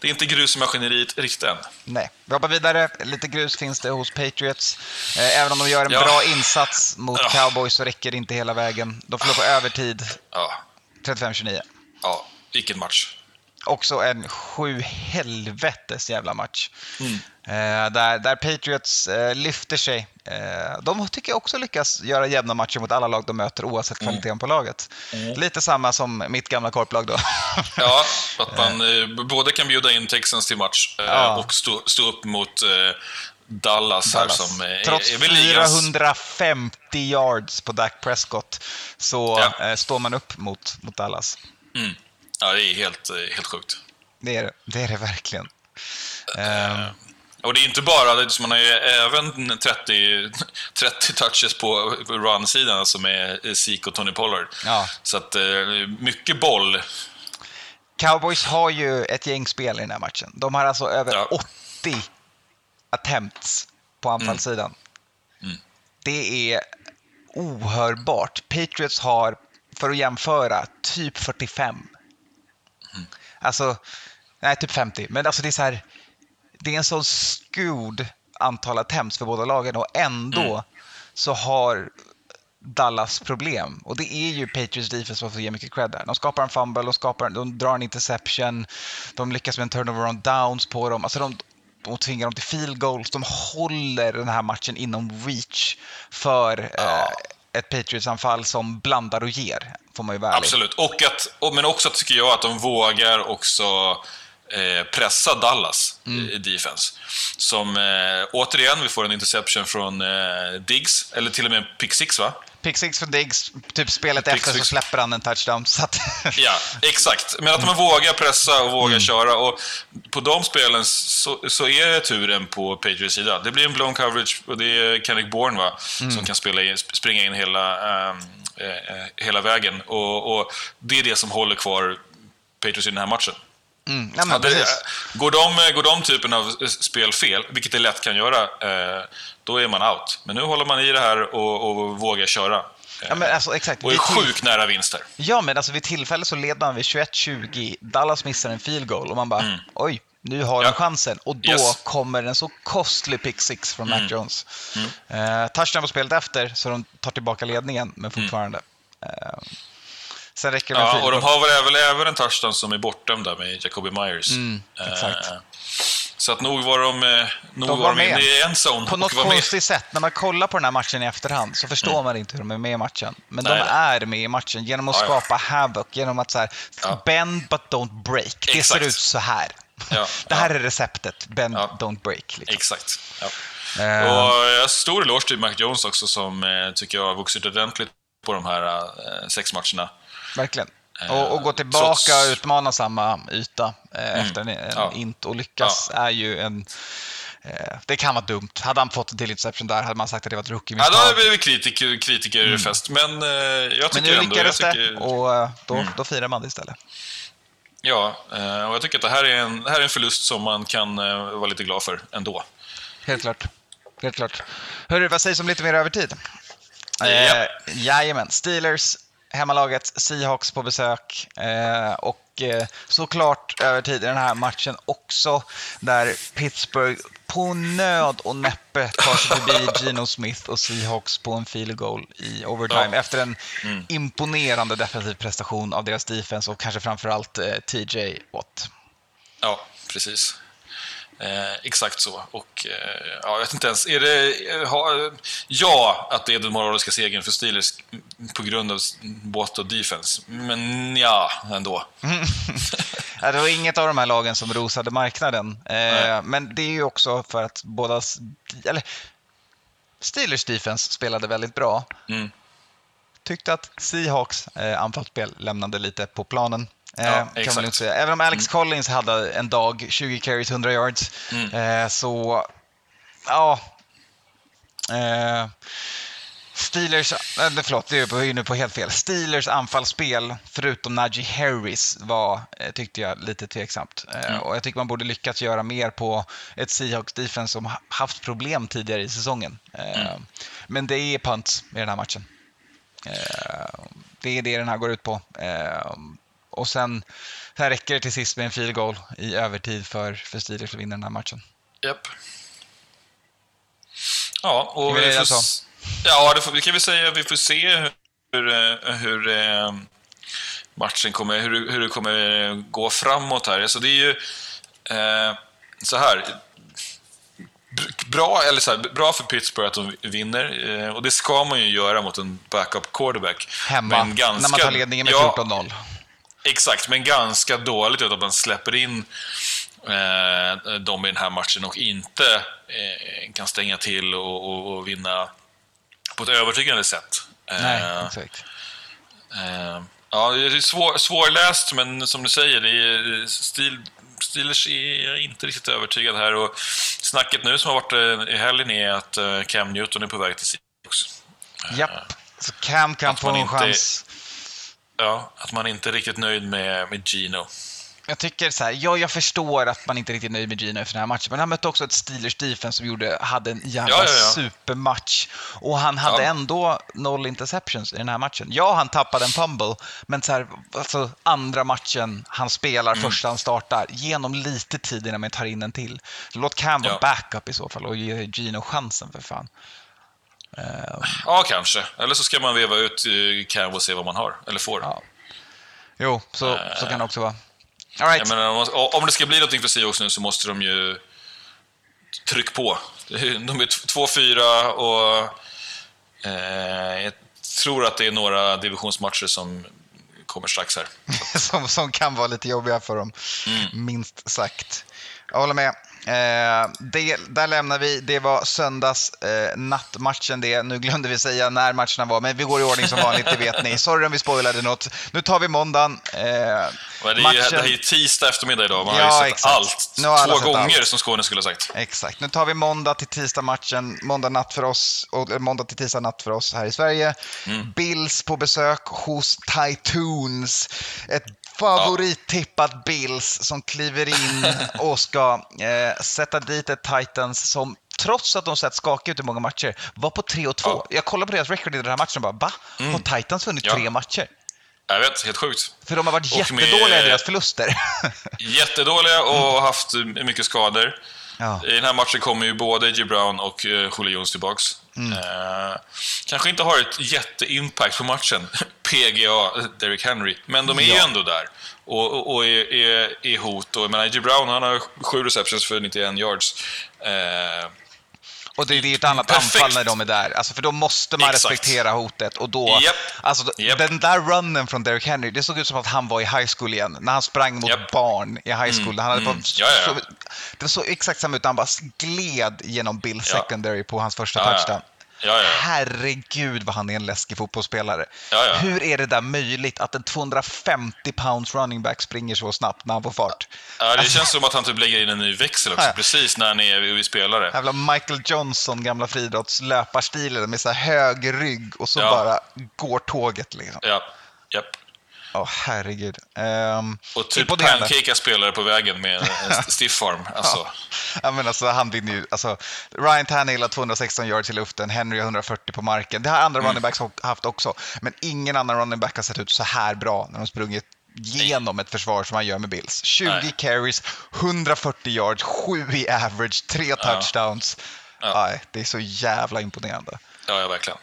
Det är inte grus i maskineriet riktigt än. Nej, vi hoppar vidare. Lite grus finns det hos Patriots. Eh, även om de gör en Ja. bra insats mot Ja. Cowboys så räcker det inte hela vägen. De förlorar på övertid, Ja, 35-29. ja vilken match. Också en sju helvetes jävla match. Mm. Eh, där, där Patriots eh, lyfter sig. Eh, de tycker jag också lyckas göra jämna matcher mot alla lag de möter oavsett Mm. kvaliteten på laget. Lite samma som mitt gamla korplag då. Ja, att man både kan bjuda in Texans till match Ja. och stå, stå upp mot Dallas, Dallas. här som Trots är väl ligans... 450 yards på Dak Prescott så Ja. står man upp mot, mot Dallas. Mm. Ja, det är helt, eh, helt sjukt. Det är det, det, är det verkligen. Ehm, Och det är inte bara, man har ju även 30, 30 touches på run-sidan, med eh, Zeke och Tony Pollard. Ja. Så att eh, mycket boll. Cowboys har ju ett gäng spel i den här matchen. De har alltså över Ja. 80 attempts på anfallssidan. Mm. Det är ohörbart. Patriots har, för att jämföra, typ 45. Alltså, nej, typ 50. Men alltså det är så här, det är en sån skud antal attempts för båda lagen och ändå Mm. så har Dallas problem. Och det är ju Patriots defense som får ge mycket cred där. De skapar en fumble, de, skapar, de drar en interception, de lyckas med en turnover on downs på dem. Alltså de, de tvingar dem till field goals. De håller den här matchen inom reach för eh, ett Patriots-anfall som blandar och ger, får man ju vara. Absolut. Och att, och, men också tycker jag att de vågar också eh, pressa Dallas Mm. i- i defense. Som, eh, återigen, vi får en interception från eh, Diggs, eller till och med en pick six va? Pick six från Diggs, typ spelet Pick efter så six. släpper han en touchdown. Så att Ja, exakt. Men att man vågar pressa och vågar Mm. köra. Och på de spelen så, så är turen på Patriots sida. Det blir en blown coverage och det är Kenneth Bourne va? Mm. som kan spela in, springa in hela, eh, eh, hela vägen. Och, och det är det som håller kvar Patriots i den här matchen. Mm, nej, men precis. går, de, går de typen av spel fel, vilket det lätt kan göra, eh, då är man out. Men nu håller man i det här och, och vågar köra. Ja, men alltså, exakt. och är sjukt nära vinster. Ja, men alltså vid tillfälle så leder man vid 21-20. Dallas missar en field goal och man bara, oj, nu har de Mm. Ja. chansen. Och då Yes. kommer en så costly pick six från Mm. Mac Jones. Eh, touchdown på spelet efter, så de tar tillbaka ledningen, men fortfarande. Eh, sen räcker det med Ja, och de har väl även, även en touchdown som är bortdömd där med Jacoby Myers. Mm, exakt. Eh, så att nog var de, eh, nog De var var de inne med. i en zone På något konstigt sätt, när man kollar på den här matchen i efterhand så förstår man inte hur de är med i matchen. Men Nej, de är med i matchen genom att Ja, ja. skapa havoc, genom att så här, Ja. bend but don't break. Det Exakt. ser ut så här. Ja, Det här ja. är receptet, bend Ja. don't break. Liksom. Exakt. Ja. Eh, Och eh, stor eloge till Mac Jones också som eh, tycker jag har vuxit ordentligt på de här eh, sex matcherna. Verkligen. Eh, Och, och gå tillbaka trots- Mm. och utmana samma yta eh, efter en, en Ja. int och lyckas är ju en... Eh, det kan vara dumt. Hade han fått en till interception där hade man sagt att det var ett Ja, rookie-misstag. då har vi blivit kritiker, kritikerfest, men eh, jag Mm. Men tycker nu ändå... lyckades det tycker, och eh, då, Mm. då firar man det istället. Ja, och jag tycker att det här, är en, det här är en förlust som man kan vara lite glad för ändå. Helt klart. Helt klart. Hörru, vad sägs om lite mer övertid? Ja. Eh, jajamän. Steelers hemmalaget Seahawks på besök eh, och eh, såklart över tid i den här matchen också där Pittsburgh på nöd och näppe tar sig förbi Geno Smith och Seahawks på en field goal i overtime Ja. efter en imponerande defensiv prestation av deras defense och kanske framförallt eh, TJ Watt. Ja, precis. Eh, exakt så. Och eh, ja, jag vet inte ens, är det... eh, Ha, ja, att det är den moraliska segern för Steelers på grund av Watt och defense. Men ja, ändå. Ja, det var inget av de här lagen som rosade marknaden. Eh, men det är ju också för att båda... Eller, Steelers defense spelade väldigt bra. Mm. Tyckte att Seahawks eh, anfallsspel lämnade lite på planen. Eh, Ja, kan man lugnt säga. Även om Alex Collins hade en dag, 20 carries, 100 yards, Mm. eh, så... Ja. Eh, Steelers, äh, förlåt, det är nu på helt fel. Steelers anfallsspel, förutom Najee Harris, var, tyckte jag, lite tveksamt. Mm. Och jag tycker man borde lyckats göra mer på ett Seahawks defense som ha- haft problem tidigare i säsongen. Mm. Men det är punts i den här matchen. Det är det den här går ut på. Och sen, här räcker det till sist med en field goal i övertid för, för Steelers att vinna den här matchen. Japp. Ja, och vi vi får, ja, det får, det kan vi säga. Vi får se hur, eh, hur eh, matchen kommer, hur, hur det kommer gå framåt här. Alltså det är ju eh, så här. Bra, eller så här, bra för Pittsburgh att de vinner, eh, och det ska man ju göra mot en backup quarterback. Hemma, ganska- när man tar ledningen med ja, 14-0. Exakt, men ganska dåligt att man släpper in eh, dem i den här matchen och inte eh, kan stänga till och, och, och vinna på ett övertygande sätt. Eh, Nej, exakt. eh, ja, det är svår, svårläst, men som du säger, det är stil, Steelers är inte riktigt övertygad här. Och snacket nu som har varit eh, i helgen är att eh, Cam Newton är på väg till Seahawks. Japp. Så Cam kan få en inte- chans. Ja, att man inte är riktigt nöjd med, med Gino. Jag tycker så här, ja, jag förstår att man inte är riktigt nöjd med Gino efter den här matchen, men han mötte också ett Steelers defense som gjorde, hade en jävla Ja, ja, ja. supermatch. Och han hade ändå noll interceptions i den här matchen. Ja, han tappade en fumble, men så här, alltså, andra matchen han spelar, Mm. första han startar, genom lite tid innan man tar in en till. Låt Cam vara backup i så fall och ge Gino chansen för fan. Eh, Ja, kanske. Eller så ska man veva ut eh, Cam och se vad man har, eller får. Ja. jo, så, så kan det också vara. All right. Menar, om, om det ska bli någonting för Seahawks nu så måste de ju tryck på. De är t- 2-4 och eh, jag tror att det är några divisionsmatcher som kommer strax här. som, som kan vara lite jobbiga för dem, Mm. minst sagt. Jag håller med. Eh, det, där lämnar vi. Det var söndags eh, nattmatchen det. Nu glömde vi säga när matcherna var, men vi går i ordning som vanligt, det vet ni. Sorry om vi spoilade något. Nu tar vi måndagen. Eh, det, är ju, matchen- det här är ju tisdag eftermiddag idag. Man Ja, har ju sett exakt. allt. Två sett gånger, allt. som Skåne skulle ha sagt. Exakt. Nu tar vi måndag till tisdag matchen, måndag natt för oss, och måndag till tisdag natt för oss här i Sverige. Mm. Bills på besök hos Titans. Ett favorittippat Bills som kliver in och ska eh, sätta dit ett Titans som trots att de sett skakiga ut i många matcher, var på 3 och 2. Ja. Jag kollade på deras record i den här matchen och bara, va? Har Titans vunnit Ja. tre matcher? Jag vet, helt sjukt. För de har varit Och jättedåliga i deras förluster. Jättedåliga och haft eh, mycket skador. ja. I den här matchen kommer ju både A.J. Brown och uh, Julio Jones tillbaks. Eh, kanske inte har ett jätteimpact på matchen, PGA, Derrick Henry, men de är ju Ja. ändå där och, och, och är, är, är hot. Och, jag menar, A.J. Brown han har sju receptions för 91 yards. Eh, Och det, det är ju ett annat Perfekt. anfall när de är där. Alltså, för då måste man Exakt. respektera hotet. Och då, Japp. alltså, Japp. Den där runnen från Derrick Henry, det såg ut som att han var i high school igen. När han sprang mot Japp. barn i high school. Han hade mm. fått, Ja, ja. Så, det såg exakt samma ut. Han bara gled genom Bill Ja. secondary på hans första ja. touchdown. ja, ja. Herregud vad han är en läskig fotbollsspelare. Ja, ja. Hur är det där möjligt att en 250 pounds running back springer så snabbt när han får fart? ja, det känns som att han typ lägger in en ny växel också, Ja. precis när han är spelare. Jävla Michael Johnson, gamla friidrottslöparstilen med så här hög rygg och så Ja. bara går tåget liksom. Ja, japp. Ja, herregud. Um, Och typ pancakea spelare på vägen med en stiff arm. Alltså. ja, men alltså, han vinner ju. Alltså, Ryan Tannehill har 216 yards i luften, Henry har 140 på marken. Det har andra mm. running backs haft också, men ingen annan running back har sett ut så här bra när de sprungit genom ett försvar som han gör med Bills. 20 Nej. carries, 140 yards, 7 i average, 3 touchdowns. Ja. Ja. det är så jävla imponerande. Ja, ja verkligen.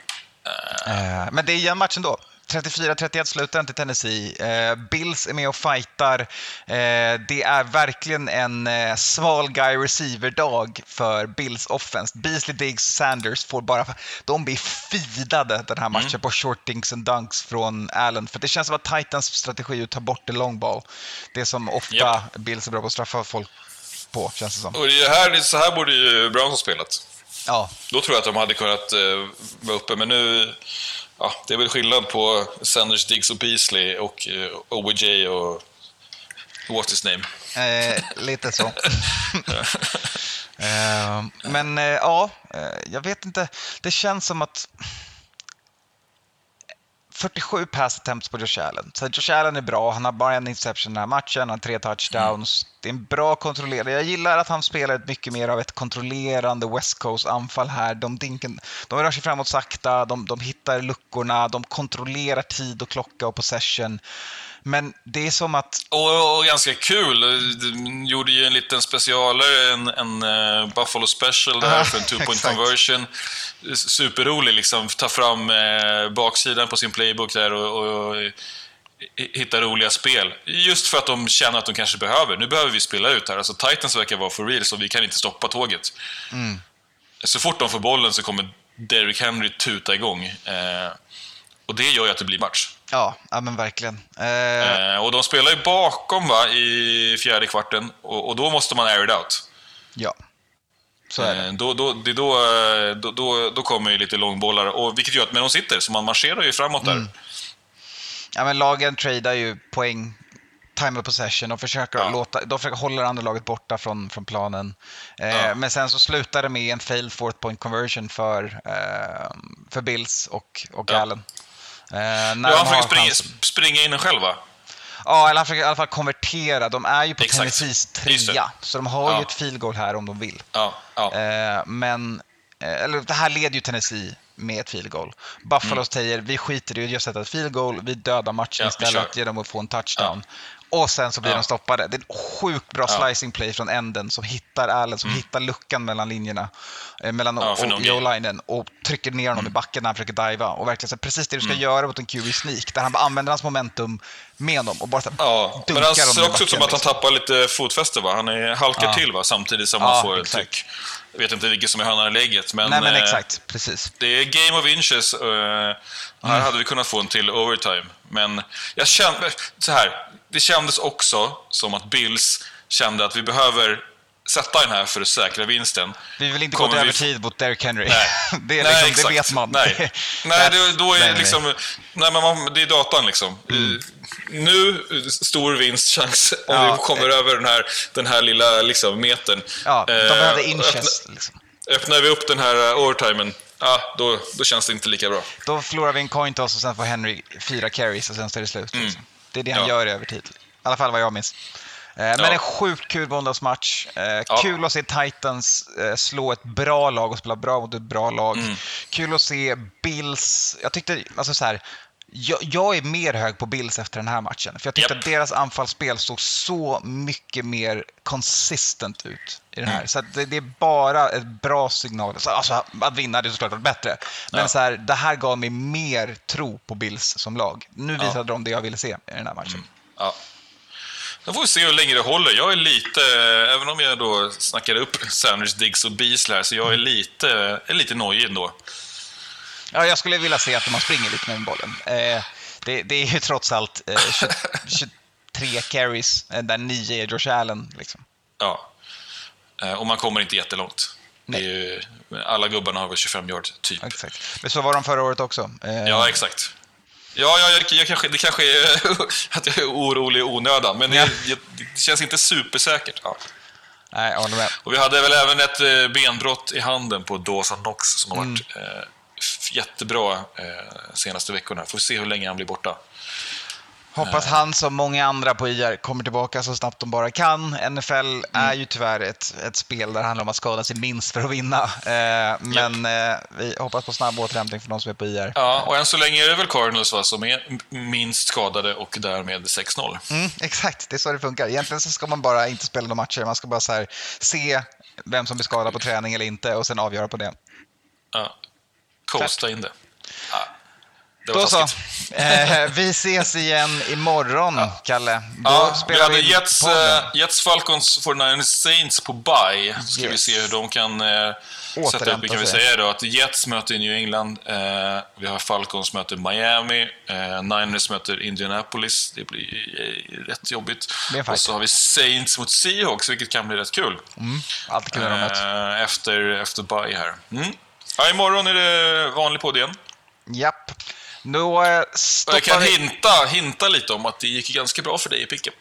Uh... Men det är jämn match ändå. 34-31 slutar till Tennessee. Eh, Bills är med och fightar. Eh, det är verkligen en eh, sval guy receiver-dag för Bills offense. Beasley, Diggs, Sanders får bara... De blir fidade den här matchen mm. på short dinks and dunks från Allen. För det känns som att Titans strategi är att ta bort det long ball. Det som ofta yep. Bills är bra på att straffa folk på, känns det som. Och det här, så här borde ju Browns ha spelat. Ja. Då tror jag att de hade kunnat uh, vara uppe, men nu ja, det är väl skillnad på Sanders, Diggs och Beasley och eh, OBJ och what's his name? Eh, lite så. eh, men eh, ja, eh, jag vet inte. Det känns som att 47 pass attempts på Josh Allen. Så Josh Allen är bra, han har bara en interception den här matchen, han har tre touchdowns. Mm. Det är en bra kontrollerad. Jag gillar att han spelar mycket mer av ett kontrollerande West Coast-anfall här. De, dinken, de rör sig framåt sakta, de, de hittar luckorna, de kontrollerar tid och klocka och possession. Men det är som att... Och, och ganska kul. De gjorde ju en liten specialare, en, en uh, Buffalo Special där för en two-point conversion. Superrolig liksom. Ta fram uh, baksidan på sin playbook där och, och hitta roliga spel. Just för att de känner att de kanske behöver. Nu behöver vi spela ut här. Alltså Titans verkar vara for real, så vi kan inte stoppa tåget. Mm. Så fort de får bollen så kommer Derrick Henry tuta igång. Eh, och det gör ju att det blir match. Ja, ja men verkligen. Eh... Eh, och de spelar ju bakom va, i fjärde kvarten och, och då måste man air it out. Ja, så är det. Eh, då, då, det då, eh, då, då, då kommer ju lite långbollar, och, vilket gör att när de sitter, så man marscherar ju framåt där. Mm. Ja, men lagen tradar ju poäng time of possession och försöker, ja. låta, de försöker hålla det andra laget borta från, från planen. Ja. Men sen så slutar det med en failed fourth point conversion för, för Bills och, och ja. Allen. Eh, ja, han försöker springa, springa in den själv va? Ja, eller han försöker i alla fall konvertera. De är ju på Tennessees trea, så de har ju ett field goal här om de vill. Eh, men, eh, eller det här leder ju Tennessee med ett field goal. Buffalo mm. säger vi skiter i att sätta ett field goal, vi dödar matchen ja, istället genom att få en touchdown. Och sen så blir ja. de stoppade. Det är en sjukt bra ja. slicing play från änden som hittar Allen, som mm. hittar luckan mellan linjerna, eh, mellan ja, och Joe-linen och trycker ner honom mm. i backen när han försöker diva. Och verkligen så precis det du ska mm. göra mot en QB sneak, där han bara använder hans momentum med honom och bara ja. Men han ser också ut som att han liksom. tappar lite fotfäste va? Han är halkar ja. till va? Samtidigt som han får ett tryck. Jag vet inte vilket som är hönan eller ägget, men... Nej, men eh, exakt. Precis. Det är game of inches. Uh, här mm. hade vi kunnat få en till overtime. Men jag kände... Så här, det kändes också som att Bills kände att vi behöver sätta den här för att säkra vinsten. Vi vill inte gå till övertid mot Derrick Henry. Nej, det, är nej, liksom, det vet man. Nej, nej det, då är nej, liksom, nej. men man, det är datan liksom. Mm. Nu, stor vinstchans om ja, vi kommer äh, över den här, den här lilla liksom, metern. Ja, de eh, behöver inches. Öppna, liksom. Öppnar vi upp den här eh, overtimen, ja, då, då känns det inte lika bra. Då förlorar vi en coin toss och sen får Henry fyra carries och sen så är det slut. Mm. Liksom. Det är det han ja. gör i övertid. I alla fall vad jag minns. Eh, men ja. en sjukt kul måndagsmatch. Eh, ja. Kul att se Titans eh, slå ett bra lag och spela bra mot ett bra lag. Mm. Kul att se Bills. Jag tyckte, alltså så här, jag, jag, är mer hög på Bills efter den här matchen. För jag tyckte yep. att deras anfallsspel såg så mycket mer konsistent ut i den här. Mm. Så det, det, är bara ett bra signal. Alltså, att vinna hade såklart varit bättre. Men ja. så här, det här gav mig mer tro på Bills som lag. Nu visade ja. de det jag ville se i den här matchen. Mm. Ja. Då får vi se hur länge det håller. Jag är lite, även om jag då snackar upp Sanders, Diggs och Beasley här, så jag är lite, är lite nojig ändå. Ja, jag skulle vilja se att man springer lite med bollen. Eh, det, det, är ju trots allt eh, 20, 23 carries, eh, där 9 är Josh Allen. Liksom. Ja, eh, och man kommer inte jättelångt. Ju, alla gubbarna har väl 25 yard, typ. Exakt. Men så var de förra året också. Eh, ja, exakt. Ja, ja jag, jag kanske, det kanske är att jag är orolig i onödan, men det, det känns inte supersäkert. Ja. Nej, jag håller med. Och vi hade väl även ett eh, benbrott i handen på Dawson Knox som har varit mm. eh, jättebra eh, senaste veckorna. Får se hur länge han blir borta. Hoppas han som många andra på IR kommer tillbaka så snabbt de bara kan. NFL är ju tyvärr ett, ett spel där det handlar om att skada sig minst för att vinna. Eh, men eh, vi hoppas på snabb återhämtning för de som är på IR. Ja, och än så länge är det väl Cardinals va, som är minst skadade och därmed 6-0. Mm, exakt, det är så det funkar. Egentligen så ska man bara inte spela några matcher. Man ska bara här, se vem som blir skadad på träning eller inte och sen avgöra på det. Ja. Coasta in det. Ja. Det var Då så. Eh, vi ses igen imorgon, Kalle. Då Ja, vi spelar hade vi Jets, podden. eh, Jets, Falcons, 49ers, Saints på bye. Så ska vi Yes. se hur de kan eh, sätta upp. Vi kan sig. säga då att Jets möter New England. Eh, vi har Falcons möter Miami. Eh, Niners möter Indianapolis. Det blir eh, rätt jobbigt. Och så har vi Saints mot Seahawks, vilket kan bli rätt kul. Alltid kul. Eh, efter, efter bye här. Mm. Ja, imorgon är det vanlig podd igen. Japp. Eh, Och stoppar jag kan vi... hinta, hinta lite om att det gick ganska bra för dig i picken.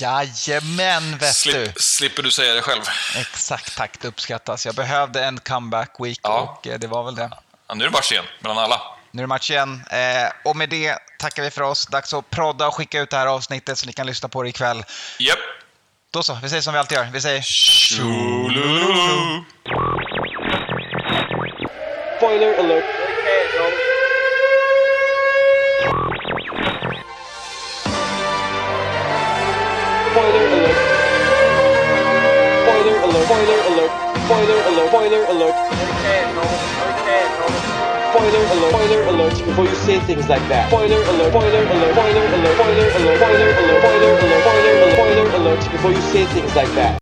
Jajamän, vet du. Slip, slipper du säga det själv. Exakt, tack. Det uppskattas. Jag behövde en comeback week Ja. och eh, det var väl det. Ja, nu är det match igen, mellan alla. Nu är det match igen. Eh, och med det tackar vi för oss. Dags att prodda och skicka ut det här avsnittet så ni kan lyssna på det ikväll. Japp. Då så, vi säger som vi alltid gör. Vi säger Tjolulu. Spoiler alert. Spoiler alert. Spoiler alert. Spoiler alert. Spoiler alert. Spoiler alert. Spoiler alert. Spoiler alert. Before you say things like that. Spoiler alert. Spoiler alert. Spoiler alert. Spoiler alert. Spoiler alert. Spoiler alert. Spoiler alert. Spoiler alert. Before you say things like that.